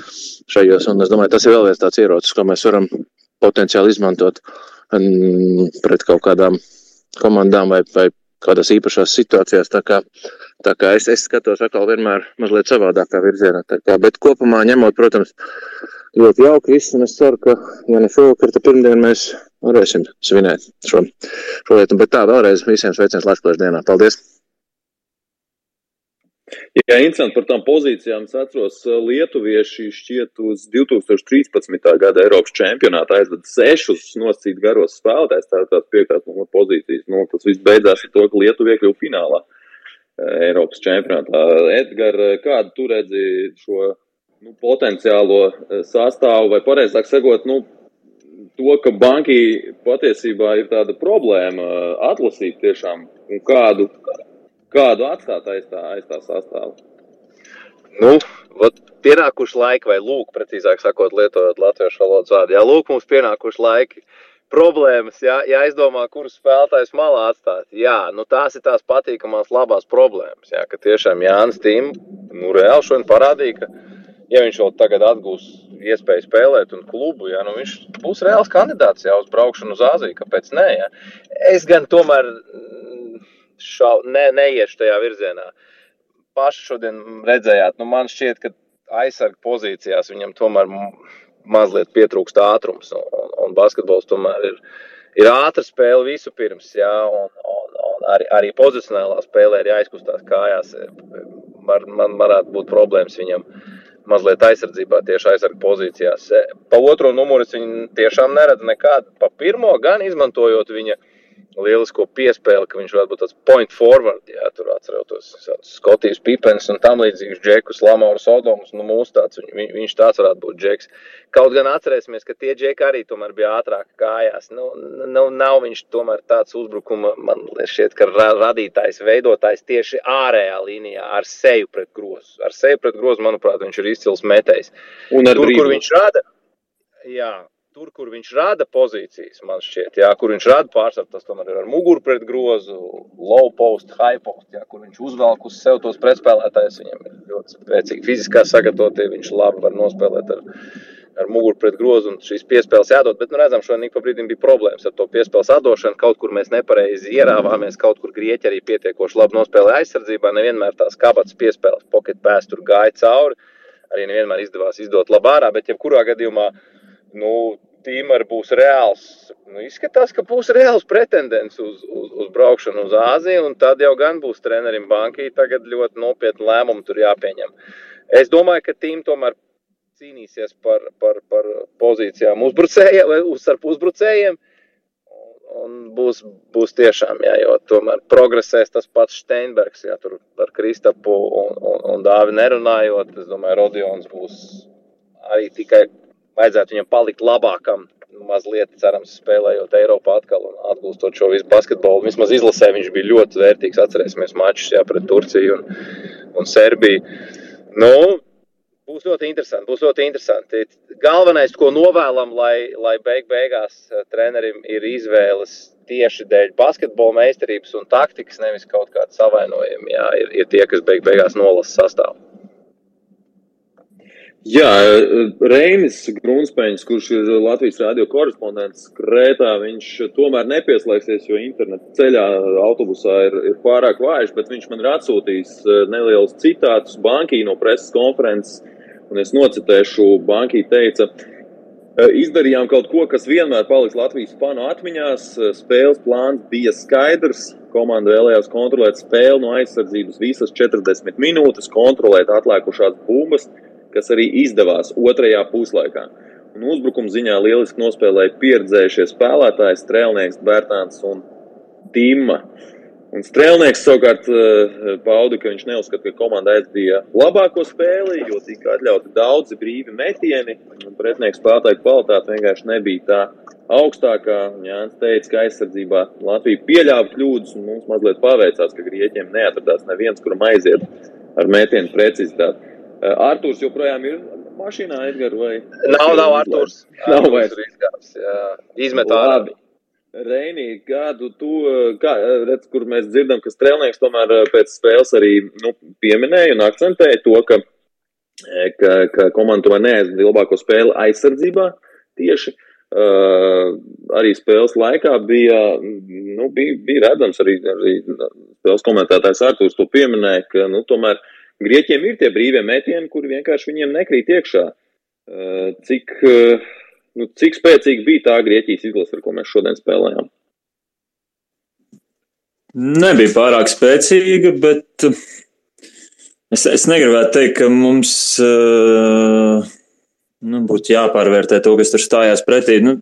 šajos, un es domāju, tas ir vēl viens tāds ierocis, ko mēs varam potenciāli izmantot pret kaut kādām komandām vai, vai kādās īpašās situācijās. Tā kā, tā kā es, es skatos atkal vienmēr mazliet savādākā virzienā. Kā, bet kopumā ņemot, protams, ļoti jauki viss, un es ceru, ka, ja ne šovakar, tad pirmdien mēs varēsim svinēt šo, šo lietu. Bet tā vēlreiz visiem sveiciens Latvijas dienā. Paldies! Jā, interesanti par tām pozīcijām. Es atceros, Lietuvieši šķiet uz 2013. gada Eiropas čempionāta aizveda sešus nosacīt garos spēlētājs, tā tās piektās numur pozīcijas. Nu, tas viss beidzās ar to, ka Lietuva iekļuva finālā Eiropas čempionātā. Edgar, kādu tu redzi šo nu, potenciālo sastāvu, vai pareizāk sakot, nu, to, ka banki patiesībā ir tāda problēma atlasīt tiešām un kādu kādu atstāt aiz tā, aiz tā sastāvu? Nu, vat, pienākuši laiki, vai lūk, precīzāk sakot, lietojot latviešu valodas vārdu. Jā, lūk, mums pienākuši laiki. Problēmas, jā, jāizdomā, kurus spēlētājus malā atstāt. Jā, nu tās ir tās patīkamās, labās problēmas. Jā, ka tiešām Jānis Tīm, nu reāli šodien parādīja, ka, ja viņš vēl tagad atgūs iespēju spēlēt un klubu, jā, nu viņš būs reāls kandidāts jau uz braukšanu uz Āziju. Kāpēc nē? Jā? Es gan tomēr šau, ne, neiešu tajā virzienā. Paši šodien redzējāt, nu man šķiet, ka aizsargu pozīcijās viņam tomēr mazliet pietrūkst ātrums. Un, un, basketbols tomēr ir, ir ātra spēle visu pirms, jā, un, un, un arī, arī pozicionālā spēlē ir jāizkustās kājās. Var, man varētu būt problēmas viņam mazliet aizsardzībā, tieši aizsargu pozīcijās. Pa otro numuru es viņu tiešām neredzu nekādu. Pa pirmo gan izmantojot viņa lielisko piespēli, ka viņš varētu būt tāds point forward, jā, tur atceroties Skotijas Pipens un tam līdzīgs Džekus, Lamauras Odomus, nu mūs tāds, viņ, viņš tāds varētu būt Džeks. Kaut gan atcerēsimies, ka tie Džeki arī tomēr bija ātrāk kājās. Nu, nu, nav viņš tomēr tāds uzbrukuma, man šķiet, ka radītājs, veidotājs tieši ārējā līnijā ar seju pret grozu. Ar seju pret grozu, manuprāt, viņš ir izcils metējs. Un ar Tur, brīvu. kur viņš rada, jā, tur, kur viņš rada pozīcijas, man šķiet, jā, kur viņš rada pārsvaru, tas tomēr ir ar muguru pret grozu, low post, high post, jā, kur viņš uzvelk uz sev tos pretspēlētājus. Viņam ir ļoti spēcīgi fiziskā sagatavotie, viņš labi var nospēlēt ar, ar muguru pret grozu un šīs piespēles jādod. Bet, nu, redzam, šodien pa brīdim bija problēmas ar to piespēles atdošanu. Kaut kur mēs nepareizi ierāvāmies, kaut kur grieķi arī pietiekoši labi nospēlēja aizsardzībā. Nevienmēr tās kabatas piespēles, pocket pass tur gāja cauri. Arī nevienmēr izdevās izdot labā ārā, bet jebkurā gadījumā nu, Tīmēr būs reāls. Nu, izskatās, ka būs reāls pretendents uz, uz, uz braukšanu uz Āziju, un tad jau gan būs trenerim bankī. Tagad ļoti nopietni lēmumi tur jāpieņem. Es domāju, ka Tīm tomēr cīnīsies par, par, par pozīcijām uzbrucējiem, starp uzbrucējiem. Un būs, būs tiešām, jā, jo tomēr progresēs tas pats Steinbergs, ja tur ar Kristapu un, un, un Dāvi nerunājot. Es domāju, Rodions būs arī tikai vajadzētu viņam palikt labākam. Mazliet, cerams, spēlējot Eiropā atkal un atgūstot šo visu basketbolu. Vismaz izlasē viņš bija ļoti vērtīgs. Atcerēsimies mačus jā, pret Turciju un, un Serbiju. Nu, būs ļoti interesanti. Būs ļoti interesanti. Galvenais, ko novēlam, lai, lai beig beigās eh, trenerim ir izvēles tieši dēļ basketbola meistarības un taktikas, nevis kaut kāda savainojuma. Jā, ir, ir tie, kas beig beigās nolasa sastāvu. Jā, Reinis Grunsteins, kurš ir Latvijas radio korespondents Krētā, viņš tomēr nepieslēgsies, jo interneta ceļā autobusā ir, ir pārāk vājš, bet viņš man ir atsūtījis eh, nelielus citātus bankī no preses konferences, un es nocitēšu, bankī teica, eh, izdarījām kaut ko, kas vienmēr paliks Latvijas fanu atmiņās, spēles plāns bija skaidrs, komanda vēlējās kontrolēt spēli no aizsardzības visas 40 minūtes, kontrolēt atlēkušās bumbas, kas arī izdevās otrajā puslaikā. Un uzbrukuma ziņā lieliski nospēlēja pieredzējušie spēlētāji Strēlnieks, Bērtāns un Tīma. Un Strēlnieks savukārt pauda, ka viņš neuzskata, ka komanda aizdīja labāko spēli, jo tika atļauti daudzi brīvi metieni, pretinieks spēlētāju kvalitāte vienkārši nebija tā augstākā. Jānis teica, ka aizsardzībā Latvija pieļāva kļūdas, un mums mazliet paveicās, ka Grieķiem neatradās neviens, kuram aiziet ar metienu precizitāti. Arthurs joprojām ir mašīnā, Edgars, vai? Nav, nav Arthurs. Nav vairs. Izgāps, Izmet ārā. Reinī, kādu tu, kā, redz, kur mēs dzirdam, ka strēlnieks tomēr pēc spēles arī nu, pieminēja un akcentēja to, ka, ka, ka komanda tomēr neaizdod labāko spēli aizsardzībā tieši. Uh, arī spēles laikā bija, nu, bija, bija redzams, arī, arī spēles komentētājs Artūrs to pieminēja, ka, nu, tomēr uh, Grieķiem ir tie brīvie metieni, kuri vienkārši viņiem nekrīt iekšā. Cik, nu, cik spēcīga bija tā Grieķijas izlase, ar ko mēs šodien spēlējām? Nebija pārāk spēcīga, bet es, es negribētu teikt, ka mums nu, būtu jāpārvērtē to, kas tur stājās pretī. Nu,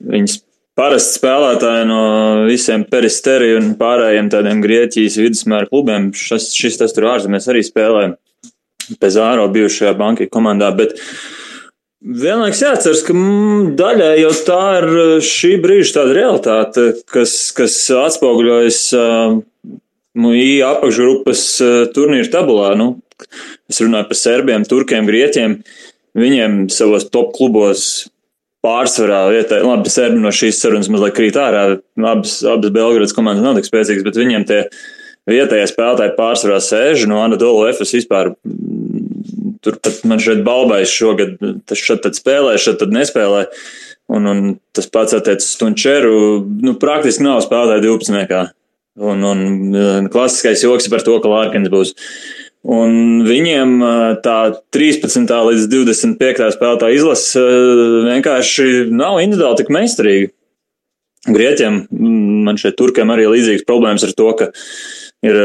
viņas parasti spēlētāji no visiem peristeriju un pārējiem tādiem Grieķijas vidusmēra klubiem. Šis, šis tas tur ārzemēs arī spēlē Pezāro bijušajā banka komandā. Bet vienlaiks jāatceras, ka daļai jau tā ir šī brīža tāda realitāte, kas, kas atspoguļojas MUI apakšgrupas turnīru tabulā. Nu, es runāju par serbiem, turkiem, grieķiem. Viņiem savos top klubos pārsvarā vietēji, labi, serbi no šīs sarunas mazliet krīt ārā. Abas, abas Belgradas komandas nav tik spēcīgas, bet viņiem tie vietējie spēlētāji pārsvarā sēž no Anadolu Efes vispār. Mm, tur pat man šeit balbais šogad, tas šeit tad spēlē, šeit tad nespēlē. Un, un tas pats attiecas uz Tunčeru. Nu, praktiski nav spēlētāji 12. Un, un klasiskais joks par to, ka Lārkins būs. Un viņiem tā 13. līdz 25. spēlētāja izlase vienkārši nav individuāli tik meistarīga. Grieķiem, man šeit turkiem arī līdzīgas problēmas ar to, ka ir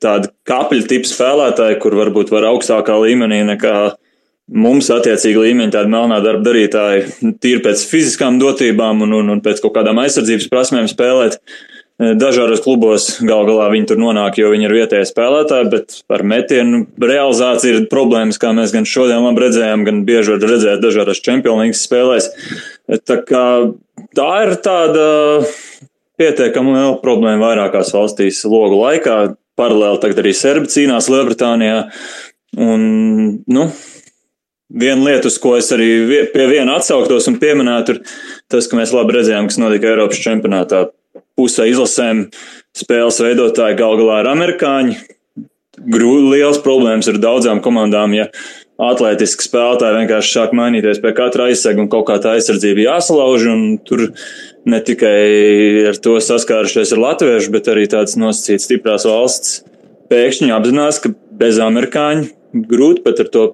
tādi kapļu tipi spēlētāji, kur varbūt var augstākā līmenī nekā mums attiecīgi līmeņi tādi melnā darba darītāji, tīri pēc fiziskām dotībām un, un, un pēc kaut kādām aizsardzības prasmēm spēlēt. Uh, Dažādos klubos gal galā viņi tur nonāk, jo viņi ir vietējie spēlētāji, bet ar metienu realizāciju ir problēmas, kā mēs gan šodien labi redzējām, gan bieži var redzēt dažādās čempionīgas spēlēs. Tā, kā, tā ir tāda pietiekami liela problēma vairākās valstīs logu laikā. Paralēli tagad arī Serbi cīnās Lielbritānijā. Un, nu, Viena lieta, uz ko es arī pie viena atsauktos un pieminētu, ir tas, ka mēs labi redzējām, kas notika Eiropas čempionātā pusē izlasēm spēles veidotāji gal galā ir amerikāņi. Liels problēmas ir daudzām komandām, ja atletiski spēlētāji vienkārši sāk mainīties pie katra aizsega un kaut kā tā aizsardzība jāsalauž. Tur ne tikai ar to saskārušies ar latviešu, bet arī tādas nosacītas stiprās valsts pēkšņi apzinās, ka bez amerikāņu grūti pat ar to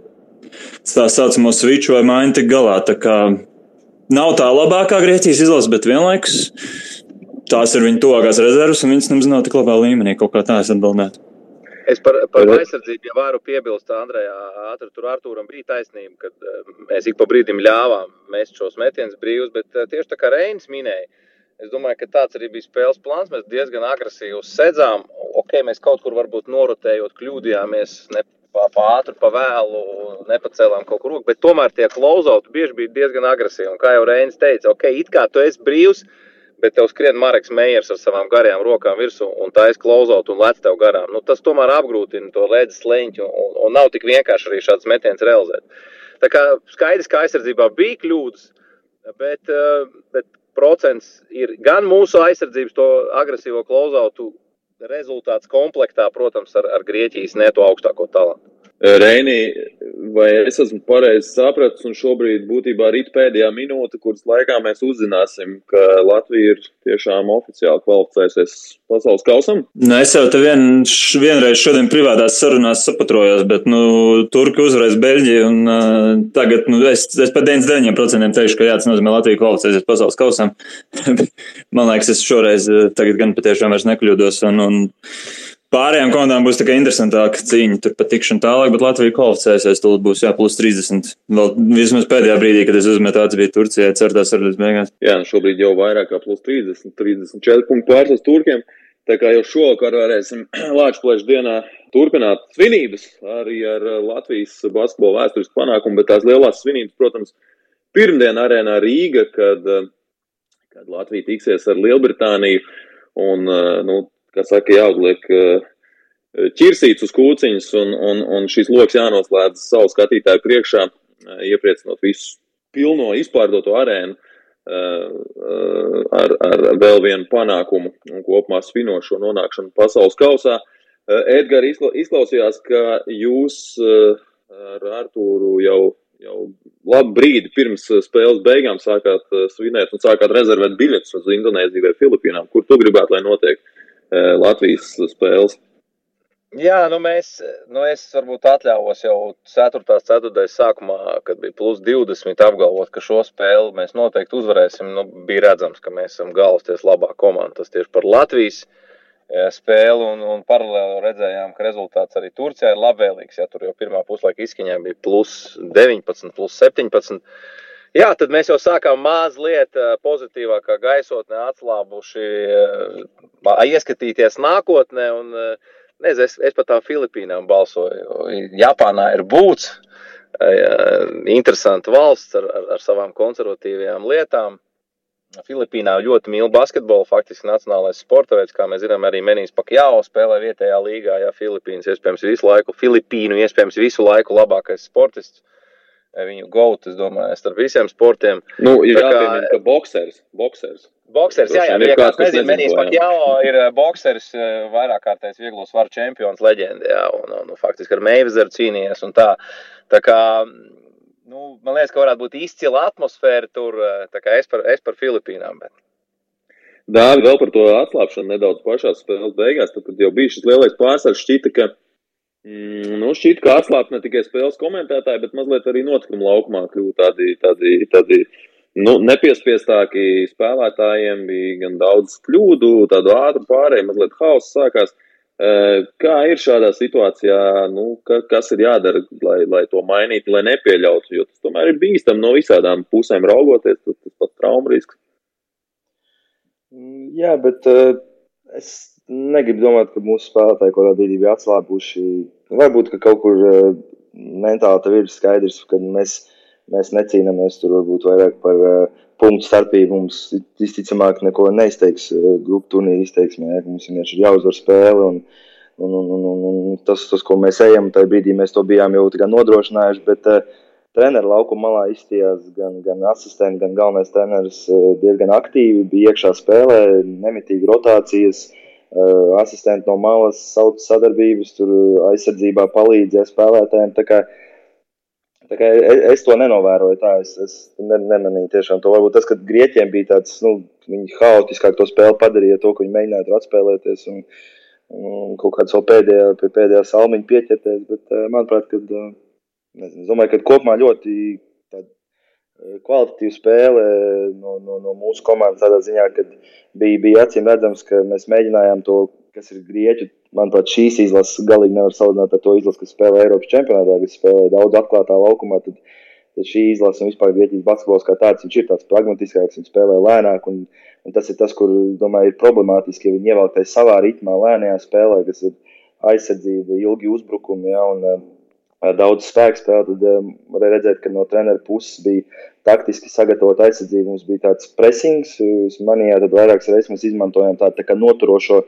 tā saucamo switch vai maiņu tik galā. Tā kā nav tā labākā Grieķijas izlase, bet vienlaikus tās ir viņu tuvākās rezerves, un viņas nemaz nav tik labā līmenī. Kaut kā tā es atbildētu. Es par, par aizsardzību jau varu piebilst, Andrejā, ātri tur Artūram bija taisnība, ka mēs ik pa brīdim ļāvām mest šos metienus brīvus, bet tieši tā kā Reinis minēja, es domāju, ka tāds arī bija spēles plāns. Mēs diezgan agresīvi sedzām, ok, mēs kaut kur varbūt norotējot kļūdījāmies, ne pa, pa ātru, pa vēlu, nepacēlām kaut kur roku, bet tomēr tie klauzauti bieži bija diezgan agresīvi. Un kā jau Reinis teica, ok, it kā tu esi brīvs, bet tev skrien Marks Meijers ar savām garajām rokām virsū un tā aizklauzot un lec tev garām. Nu, tas tomēr apgrūtina to redzes leņķu un, un nav tik vienkārši arī šāds metiens realizēt. Tā kā skaidrs, ka aizsardzībā bija kļūdas, bet, eh, bet procents ir gan mūsu aizsardzības, to agresīvo klauzautu rezultāts komplektā, protams, ar, ar Grieķijas neto augstāko talantu. Reini, vai es esmu pareizi sapratis, un šobrīd būtībā ir pēdējā minūte, kuras laikā mēs uzzināsim, ka Latvija ir tiešām oficiāli kvalificējusies pasaules kausam? Nu, es jau te vien, vienreiz šodien privātās sarunās sapatrojos, bet nu, Turki uzvarēs Beļģiju, un uh, tagad nu, es, es par 99% teikšu, ka jā, tas nozīmē Latvija kvalificēsies pasaules kausam. Man liekas, es šoreiz tagad gan patiešām vairs nekļūdos. Un, un, Pārējām komandām būs tā kā interesantāka cīņa, tur pat tikšana tālāk, bet Latvija kvalificēsies, tur būs jā, plus 30. Vēl vismaz pēdējā brīdī, kad es uzmetu tāds bija Turcijā, certās ar beigās. Jā, nu šobrīd jau vairāk kā plus 30, 34 punktu pārslas Turkiem. Tā kā jau šovakar varēsim Latvijas dienā turpināt svinības arī ar Latvijas basketbola vēsturisku panākumu, bet tās lielās svinības, protams, pirmdien arēnā Rīga, kad, kad Latvija tiksies ar Lielbritāniju. Un, nu, kā saka, jāuzliek ķirsīts uz kūciņas, un, un, un šis lokus jānoslēdz savu skatītāju priekšā, iepriecinot visu pilno izpārdoto arēnu ar, ar vēl vienu panākumu un kopumā svinošo nonākšanu pasaules kausā. Edgars izklausījās, ka jūs ar Artūru jau, jau labu brīdi pirms spēles beigām sākāt svinēt un sākāt rezervēt biļetes uz Indonēziju vai Filipīnām. Kur tu gribētu, lai notiek? Eh, Latvijas spēles. Jā, nu mēs, nu es varbūt atļāvos jau 4. ceturtais sākumā, kad bija plus 20, apgalvot, ka šo spēli mēs noteikti uzvarēsim. Nu, bija redzams, ka mēs esam galvasties labā komanda. Tas tieši par Latvijas eh, spēli un, un paralēli redzējām, ka rezultāts arī Turcijā ir labvēlīgs. Ja tur jau pirmā puslaika izskaņā bija plus 19, plus 17. Jā, tad mēs jau sākām mazliet eh, pozitīvākā gaisotnē atslābuši, ieskatīties nākotnē. Un, eh, nezinu, es, es pat tām Filipīnām balsoju. Japānā ir būts, interesanta valsts ar, ar, ar savām konservatīvajām lietām. Filipīnā ļoti mīl basketbolu, faktiski nacionālais sporta veids, kā mēs zinām, arī Menijas Pakjāo spēlē vietējā līgā, ja Filipīnas iespējams visu laiku, Filipīnu iespējams visu laiku labākais sportists viņu gautu, es domāju, starp visiem sportiem. Nu, ir jāpiemina, kā, ka boksers, boksers. Boksers, jā, jā, jā kāds nezinu, Menijs Pakjāo ir eh, boksers, eh, vairāk kārtais vieglo svaru čempions leģenda, jā, un, un, un faktiski ar Meivezeru cīnījies un tā. Tā kā, nu, man liekas, ka varētu būt izcila atmosfēra tur, tā kā es par, es par Filipīnām, bet. Dāvi vēl par to atslābšanu nedaudz pašās spēles beigās, tad, kad jau bija šis lielais pārsvars, šķita, ka Mm, nu, šķiet, ka atslābt ne tikai spēles komentētāji, bet mazliet arī notikumu laukumā kļūt tādi, tādi, tādi nu, nepiespiestāki spēlētājiem. Bija gan daudz kļūdu, tādu ātru pārēju, mazliet hausa sākās. Kā ir šādā situācijā, nu, ka, kas ir jādara, lai, lai to mainītu, lai nepieļautu? Jo tas tomēr ir bīstami no visādām pusēm raugoties, tas, tas pat traumas risks. Jā, bet uh, es negribu domāt, ka mūsu spēlētāji kaut kādā brīdī bija atslābuši. Varbūt, ka kaut kur uh, mentāli tev ir skaidrs, ka mēs, mēs necīnāmies tur varbūt vairāk par uh, punktu starpību. Mums visticamāk neko neizteiks uh, grupu turnīra izteiksmē. Ja, mums vienkārši ir jāuzvar spēle. Un, un, un, un, un, un tas, tas, ko mēs ejam, tajā brīdī mēs to bijām jau nodrošinājuši. Bet, uh, Treneris laukuma malā izstījās gan, gan asistents, gan galvenais treneris diezgan aktīvi, bija iekšā spēlē, nemitīgi rotācijas. Asistenti no malas sauc sadarbības, tur aizsardzībā palīdzēja spēlētājiem. Es, es to nenovēroju, tā es, es ne, nemanīju tiešām to. Varbūt tas, ka Grieķiem bija tāds, nu, viņi haotiskāk to spēli padarīja, to, ka viņi mēģināja tur atspēlēties un, un kaut kādā savu pēdējā, pie pēdējā salmiņa pieķerties, bet manuprāt, kad, nezinu, es domāju, ka kopumā ļoti tād, kvalitatīva spēle no, no, no mūsu komandas. Tādā ziņā, ka bija, bija acīm redzams, ka mēs mēģinājām to, kas ir grieķu. Manuprāt, šīs izlases galīgi nevar salīdzināt ar to izlasi, kas spēlē Eiropas čempionātā, kas spēlē daudz atklātā laukumā. Tad, tad šī izlase un vispār Grieķijas basketbols kā tāds, viņš ir tāds pragmatiskāks, viņš spēlē lēnāk. Un, un tas ir tas, kur, domāju, ir problemātiski, ja viņi ievelktais savā ritmā, lēnajā spēlē, kas ir aizsardzība, ilgi uzbrukumi. Ja, un, daudz spēku spēlē, tad um, varēja redzēt, ka no treneru puses bija taktiski sagatavota aizsardzība. Mums bija tāds pressings, manijā tad vairākas reizes mēs izmantojām tādu tā noturošo.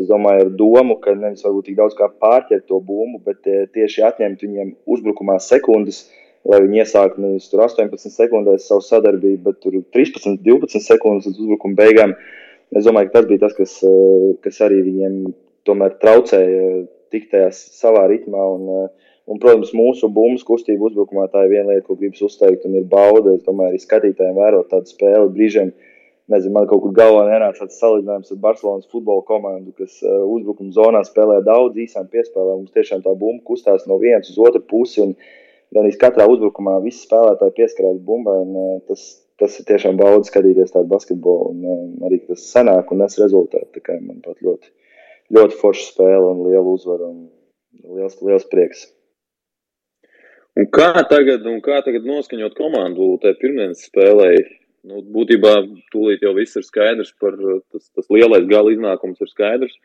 Es domāju, ar domu, ka nevis varbūt tik daudz kā pārķert to bumbu, bet tieši atņemt viņiem uzbrukumā sekundes, lai viņi iesāktu nevis 18 sekundēs savu sadarbību, bet 13, 12 sekundes līdz uzbrukuma beigām. Es domāju, ka tas bija tas, kas, kas arī viņiem tomēr traucēja tikt tajā savā ritmā. Un, uh, Un, protams, mūsu bumbu kustība uzbrukumā tā ir viena lieta, ko gribas uzteikt, un ir bauda. Es domāju, arī skatītājiem vērot tādu spēli brīžiem. Nezinu, man kaut kur galvā nenāca tāds salīdzinājums ar Barcelonas futbola komandu, kas uh, uzbrukuma zonā spēlē daudz īsām piespēlēm. Mums tiešām tā bumba kustās no vienas uz otru pusi, un gan arī katrā uzbrukumā visi spēlētāji pieskarās bumbai. Un, uh, tas, tas ir tiešām bauda skatīties tādu basketbolu, un uh, arī tas sanāk un nes rezultātu. Man pat ļoti, ļoti forša spēle un liela uzvara un liels, liels prieks. Un kā tagad, un kā tagad noskaņot komandu tajā pirmdienas spēlē? Nu, būtībā tūlīt jau viss ir skaidrs par tas, tas lielais gala iznākums ir skaidrs.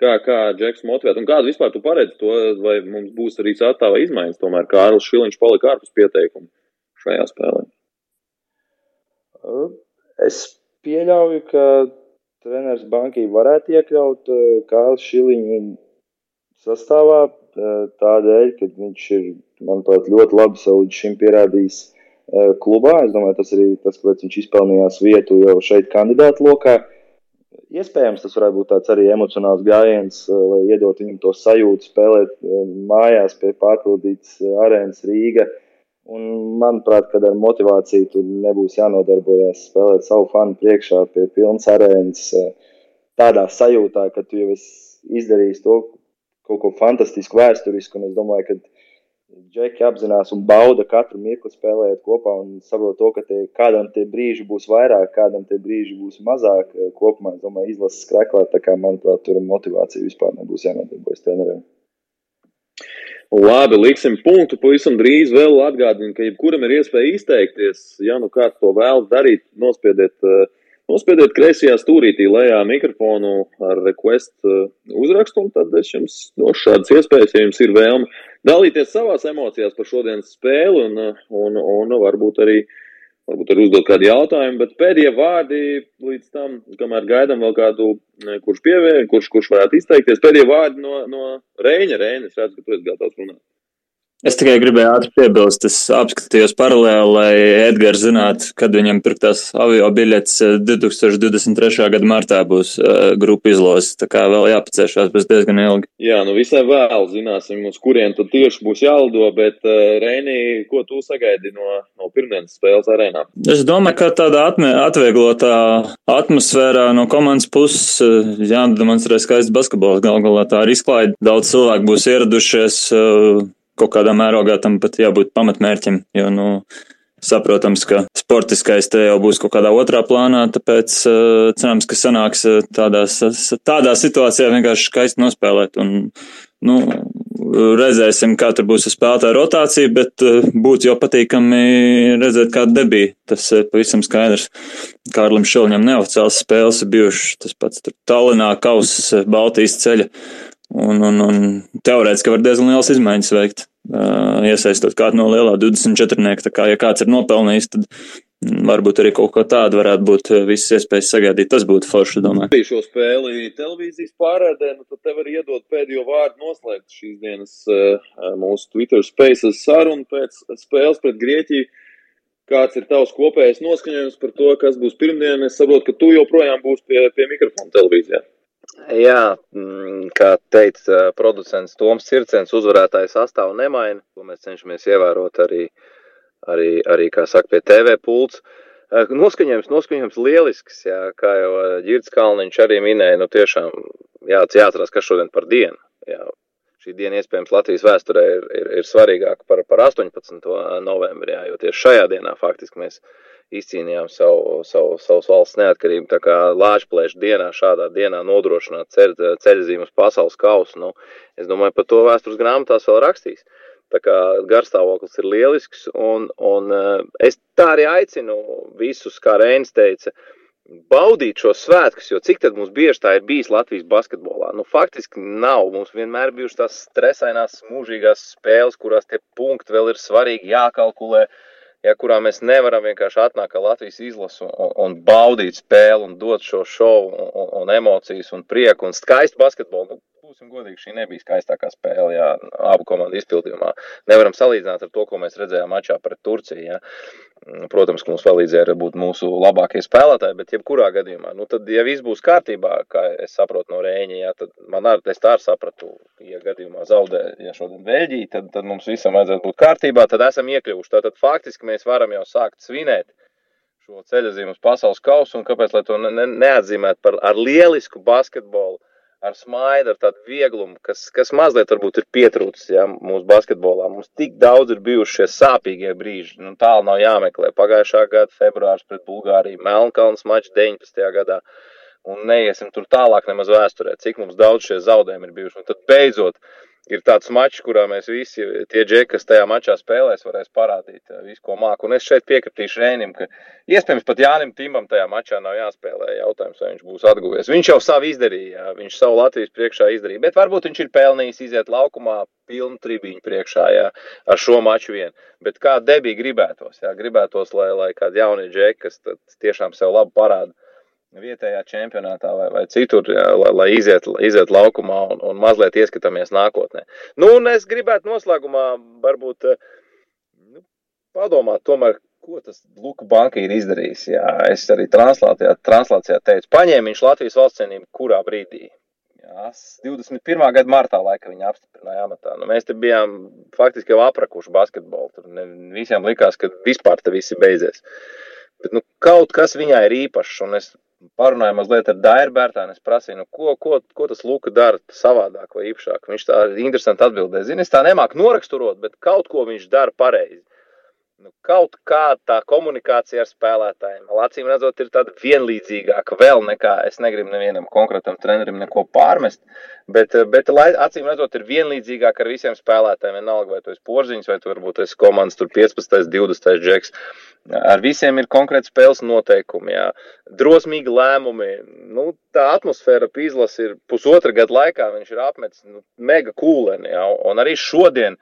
Kā, kā Džeks motivēt, un kādu vispār tu paredzi to, vai mums būs arī sastāvā izmaiņas, tomēr Kārlis Šiliņš palika ārpus pieteikumu šajā spēlē? Es pieļauju, ka treneris bankī varētu iekļaut Kārlis Šiliņu sastāvā tādēļ, ka viņš ir, manuprāt, ļoti labi līdz šim pierādījis klubā. Es domāju, tas arī tas, kāpēc viņš izpelnījās vietu jau šeit kandidātu lokā. Iespējams, tas varētu būt tāds arī emocionāls gājiens, lai iedot viņam to sajūtu, spēlēt mājās pie pārpildītas arēnas Rīga. Un, manuprāt, kad ar motivāciju tur nebūs jānodarbojas, spēlēt savu fanu priekšā pie pilnas arēnas, tādā sajūtā, ka tu jau esi izdarījis to, kaut ko fantastisku, vēsturisku. Es domāju, ka Džeki apzinās un bauda katru mirkli spēlējot kopā un saprot to, ka tie, kādam tie brīži būs vairāk, kādam tie brīži būs mazāk. Kopumā, es domāju, izlases skreklā, tā kā, manuprāt, tur motivācija vispār nebūs jānodarbojas treneriem. Labi, liksim punktu. Pavisam drīz vēl atgādinu, ka jebkuram ir iespēja izteikties. Ja nu kāds to vēlas darīt, nospiediet uh, Nospiediet kreisajā stūrītī lejā mikrofonu ar request uh, uzrakstu, un tad es jums došu šādas iespējas, ja jums ir vēlme dalīties savās emocijās par šodienas spēli, un, uh, un, un varbūt arī, varbūt arī uzdot kādu jautājumu. Bet pēdējie vārdi līdz tam, kamēr gaidām vēl kādu, uh, kurš pievēr, kurš, kurš varētu izteikties, pēdējie vārdi no, no Reņa. Reņa, es redzu, ka tu esi gatavs runāt. Es tikai gribēju ātri piebilst, es apskatījos paralēli, lai Edgars zinātu, kad viņam pirktās avio biļetes 2023. Eh, gada martā būs uh, grupu izlozes. Tā kā vēl jāpacēšās bez diezgan ilgi. Jā, nu visai vēl zināsim, uz kurien tad tieši būs jālido, bet uh, Reinī, ko tu sagaidi no, no pirmdienas spēles arēnā? Es domāju, ka tādā atme, atvieglotā atmosfērā no komandas puses uh, jādemonstrē skaists basketbols. Galu galā tā ir izklaide. Daudz cilvēku būs ieradušies. Uh, kaut kādā mērogā tam pat jābūt pamatmērķim, jo, nu, saprotams, ka sportiskais te jau būs kaut kādā otrā plānā, tāpēc uh, cerams, ka sanāks tādās, tādā situācijā vienkārši skaisti nospēlēt. Un, nu, redzēsim, kā tur būs spēlētāja rotācija, bet uh, būtu jau patīkami redzēt, kāda debija. Tas ir pavisam skaidrs. Kārlim Šilņam neoficiāls spēles bijušas tas pats Tallinā, Kausas, Baltijas ceļa. Un, un, un teorētiski var diezgan liels izmaiņas veikt iesaistot kādu no lielā 24. Tā kā, ja kāds ir nopelnījis, tad mm, varbūt arī kaut ko tādu varētu būt visas iespējas sagaidīt. Tas būtu forši, domāju. Arī šo spēli televīzijas pārādē, nu tad te var iedot pēdējo vārdu noslēgt šīs dienas mūsu Twitter spaces sarunu pēc spēles pret Grieķiju. Kāds ir tavs kopējais noskaņojums par to, kas būs pirmdien? Es saprotu, ka tu joprojām būsi pie, pie mikrofona televīzijā. Jā, mm, kā teica producents Toms Circens, uzvarētāja sastāvu nemaina, ko mēs cenšamies ievērot arī, arī, arī kā saka, pie TV pults. Noskaņojums, noskaņojums lielisks, jā, kā jau Girds Kalniņš arī minēja, nu tiešām jā, jāatcerās, kas šodien par dienu. Jā. šī diena iespējams Latvijas vēsturē ir, ir, ir svarīgāka par, par 18. novembrī, jā, jo tieši šajā dienā faktiski mēs izcīnījām savu, savu, savus valsts neatkarību. Tā kā Lāčplēša dienā, šādā dienā nodrošināt ceļ, ceļzīmu uz pasaules kausu, nu, es domāju, par to vēstures grāmatās vēl rakstīs. Tā kā garstāvoklis ir lielisks, un, un es tā arī aicinu visus, kā Reinis teica, uh, baudīt šo svētkus, jo cik tad mums bieži tā ir bijis Latvijas basketbolā? Nu, faktiski nav. Mums vienmēr bijušas tās stresainās, mūžīgās spēles, kurās tie punkti vēl ir svarīgi jākalkulē, ja kurā mēs nevaram vienkārši atnākt kā Latvijas izlasu un, un baudīt spēli un dot šo šovu un, un, un emocijas un prieku un skaistu basketbolu. Būsim godīgi, šī nebija skaistākā spēle, jā, abu komandu izpildījumā. Nevaram salīdzināt ar to, ko mēs redzējām mačā pret Turciju, jā. Protams, ka mums palīdzēja būt mūsu labākie spēlētāji, bet jebkurā gadījumā, nu tad, ja viss būs kārtībā, kā es saprotu no Rēņa, jā, tad man ar, tā arī sapratu, ja gadījumā zaudē, ja šodien Beļģija, tad, tad mums visam vajadzētu būt kārtībā, tad esam iekļuvuši. Tātad faktiski mēs varam jau sākt svinēt šo ceļazīmu uz pasaules kausu, un kāpēc, lai to ne, neatzīmētu par ar lielisku basketbolu, ar smaidu, ar tādu vieglumu, kas, kas mazliet varbūt ir pietrūcis ja, mūsu basketbolā. Mums tik daudz ir bijuši šie sāpīgie brīži, nu tālu nav jāmeklē. Pagājušā gada februārs pret Bulgāriju, Melnkalns mačs 19. gadā, un neiesim tur tālāk nemaz vēsturē, cik mums daudz šie zaudējumi ir bijuši. Un tad beidzot, ir tāds mačs, kurā mēs visi, tie džeki, kas tajā mačā spēlēs, varēs parādīt eh, visu, ko māku. Un es šeit piekritīšu Rēnim, ka iespējams pat Jānim Timam tajā mačā nav jāspēlē. Jautājums, vai viņš būs atguvies. Viņš jau savu izdarīja, viņš savu Latvijas priekšā izdarīja, bet varbūt viņš ir pelnījis iziet laukumā pilnu tribiņu priekšā jā, ar šo maču vien. Bet kā debī gribētos, jā, gribētos, lai, lai kādi jaunie džeki, kas tiešām sev labi parāda vietējā čempionātā vai, vai citur, jā, lai, lai iziet, iziet laukumā un, un mazliet ieskatāmies nākotnē. Nu, un es gribētu noslēgumā varbūt eh, nu, padomāt tomēr, ko tas Luka Banka ir izdarījis. Jā, es arī translācijā, translācijā teicu, paņēma viņš Latvijas valsts cienību kurā brīdī. Jā, 21. gada martā laika viņa apstiprināja amatā. Nu, mēs te bijām faktiski jau aprakuši basketbolu. Tur ne, visiem likās, ka vispār te viss beidzies. Bet nu, kaut kas viņai ir īpašs, un es parunāju mazliet ar Dairu Bērtānu. Es prasīju, nu, ko, ko, ko tas Luka dara savādāk vai īpašāk. Viņš tā interesanti atbildēja. Zini, es tā nemāku noraksturot, bet kaut ko viņš dara pareizi. Nu, kaut kā tā komunikācija ar spēlētājiem, acīm redzot, ir tāda vienlīdzīgāka vēl nekā es negribu nevienam konkrētam trenerim neko pārmest, bet, bet acīm redzot, ir vienlīdzīgāka ar visiem spēlētājiem. Vienalga, vai tu esi porziņš, vai tu varbūt esi komandas tur 15, 20 džeks. Ar visiem ir konkrēti spēles noteikumi, jā. drosmīgi lēmumi. Nu, tā atmosfēra pīzlas ir pusotra gada laikā, viņš ir apmetis nu, mega kūleni. Jā. Un arī šodien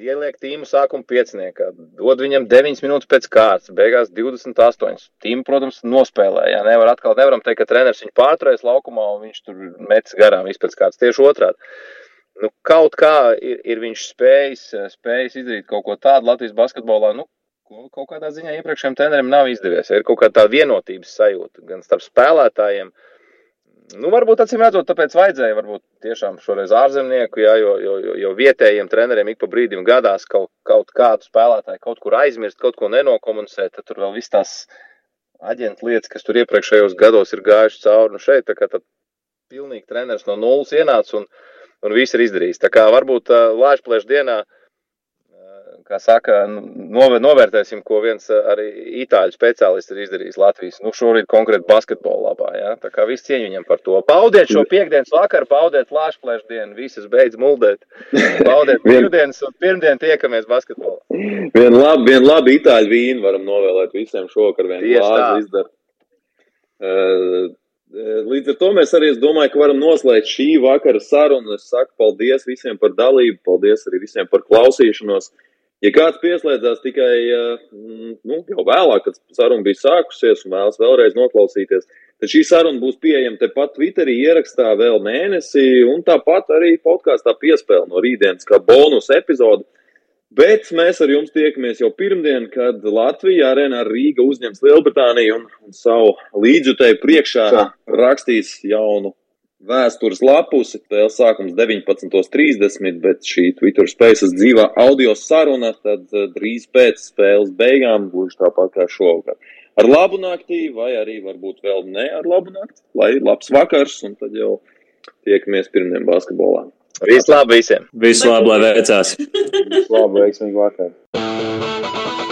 ieliek tīmu sākuma pieciniekā, dod viņam 9 minūtes pēc kārtas, beigās 28. Tīmu, protams, nospēlēja. Nevar atkal, nevaram teikt, ka treneris viņu pārturēs laukumā un viņš tur metis garām vispēc kārtas. Tieši otrādi. Nu, kaut kā ir, ir viņš spējis, spējis izdarīt kaut ko tādu Latvijas basketbolā, nu, kaut kādā ziņā iepriekšējiem treneriem nav izdevies. Ir kaut kāda vienotības sajūta gan starp spēlētājiem. Nu, varbūt acīm redzot, tāpēc vajadzēja varbūt tiešām šoreiz ārzemnieku, jā, jo, jo, jo, vietējiem treneriem ik pa brīdim gadās kaut, kaut kādu spēlētāju kaut kur aizmirst, kaut ko nenokomunicēt, tad tur vēl viss tās aģentu lietas, kas tur iepriekšējos gados ir gājuši cauri. Nu, šeit tā kā tad pilnīgi treneris no nulles ienāca un, un viss ir izdarījis. Tā kā varbūt uh, Lāčplēša dienā uh, kā saka, nu, novērtēsim, ko viens eh, arī itāļu speciālists ir izdarījis Latvijas, nu, šorīt konkrēti basketbola labā, jā, tā kā viss cieņu viņam par to. Paudiet šo piekdienas vakaru, paudiet lāšplēšu dienu, visas beidz muldēt, paudiet brīvdienas un pirmdien tiekamies basketbolā. Vien labi, vien labi itāļu vīnu varam novēlēt visiem šokar, vien glāzi izdara. Uh, Līdz ar to mēs arī domāju, ka varam noslēgt šī vakara sarunu. Es saku paldies visiem par dalību, paldies arī visiem par klausīšanos. Ja kāds pieslēdzās tikai mm, nu, jau vēlāk, kad saruna bija sākusies un vēlas vēlreiz noklausīties, tad šī saruna būs pieejama tepat Twitterī, ierakstā vēl mēnesī, un tāpat arī podkāstā piespēle no rītdienas kā bonus epizode. Bet mēs ar jums tiekamies jau pirmdien, kad Latvija arēnā Rīga uzņems Lielbritāniju un, un savu līdzjutēju priekšā rakstīs jaunu vēstures lapusi. Spēles sākums 19.30, bet šī Twitter Spaces dzīvā audio saruna tad eh, drīz pēc spēles beigām, gluži tāpat kā šovakar. Ar labu naktī, vai arī varbūt vēl ne ar labu nakti, lai labs vakars, un tad jau tiekamies pirmdien basketbolā. Visu labu visiem! Visu labu, lai veicās! Labu, veiksmīgu vakaru!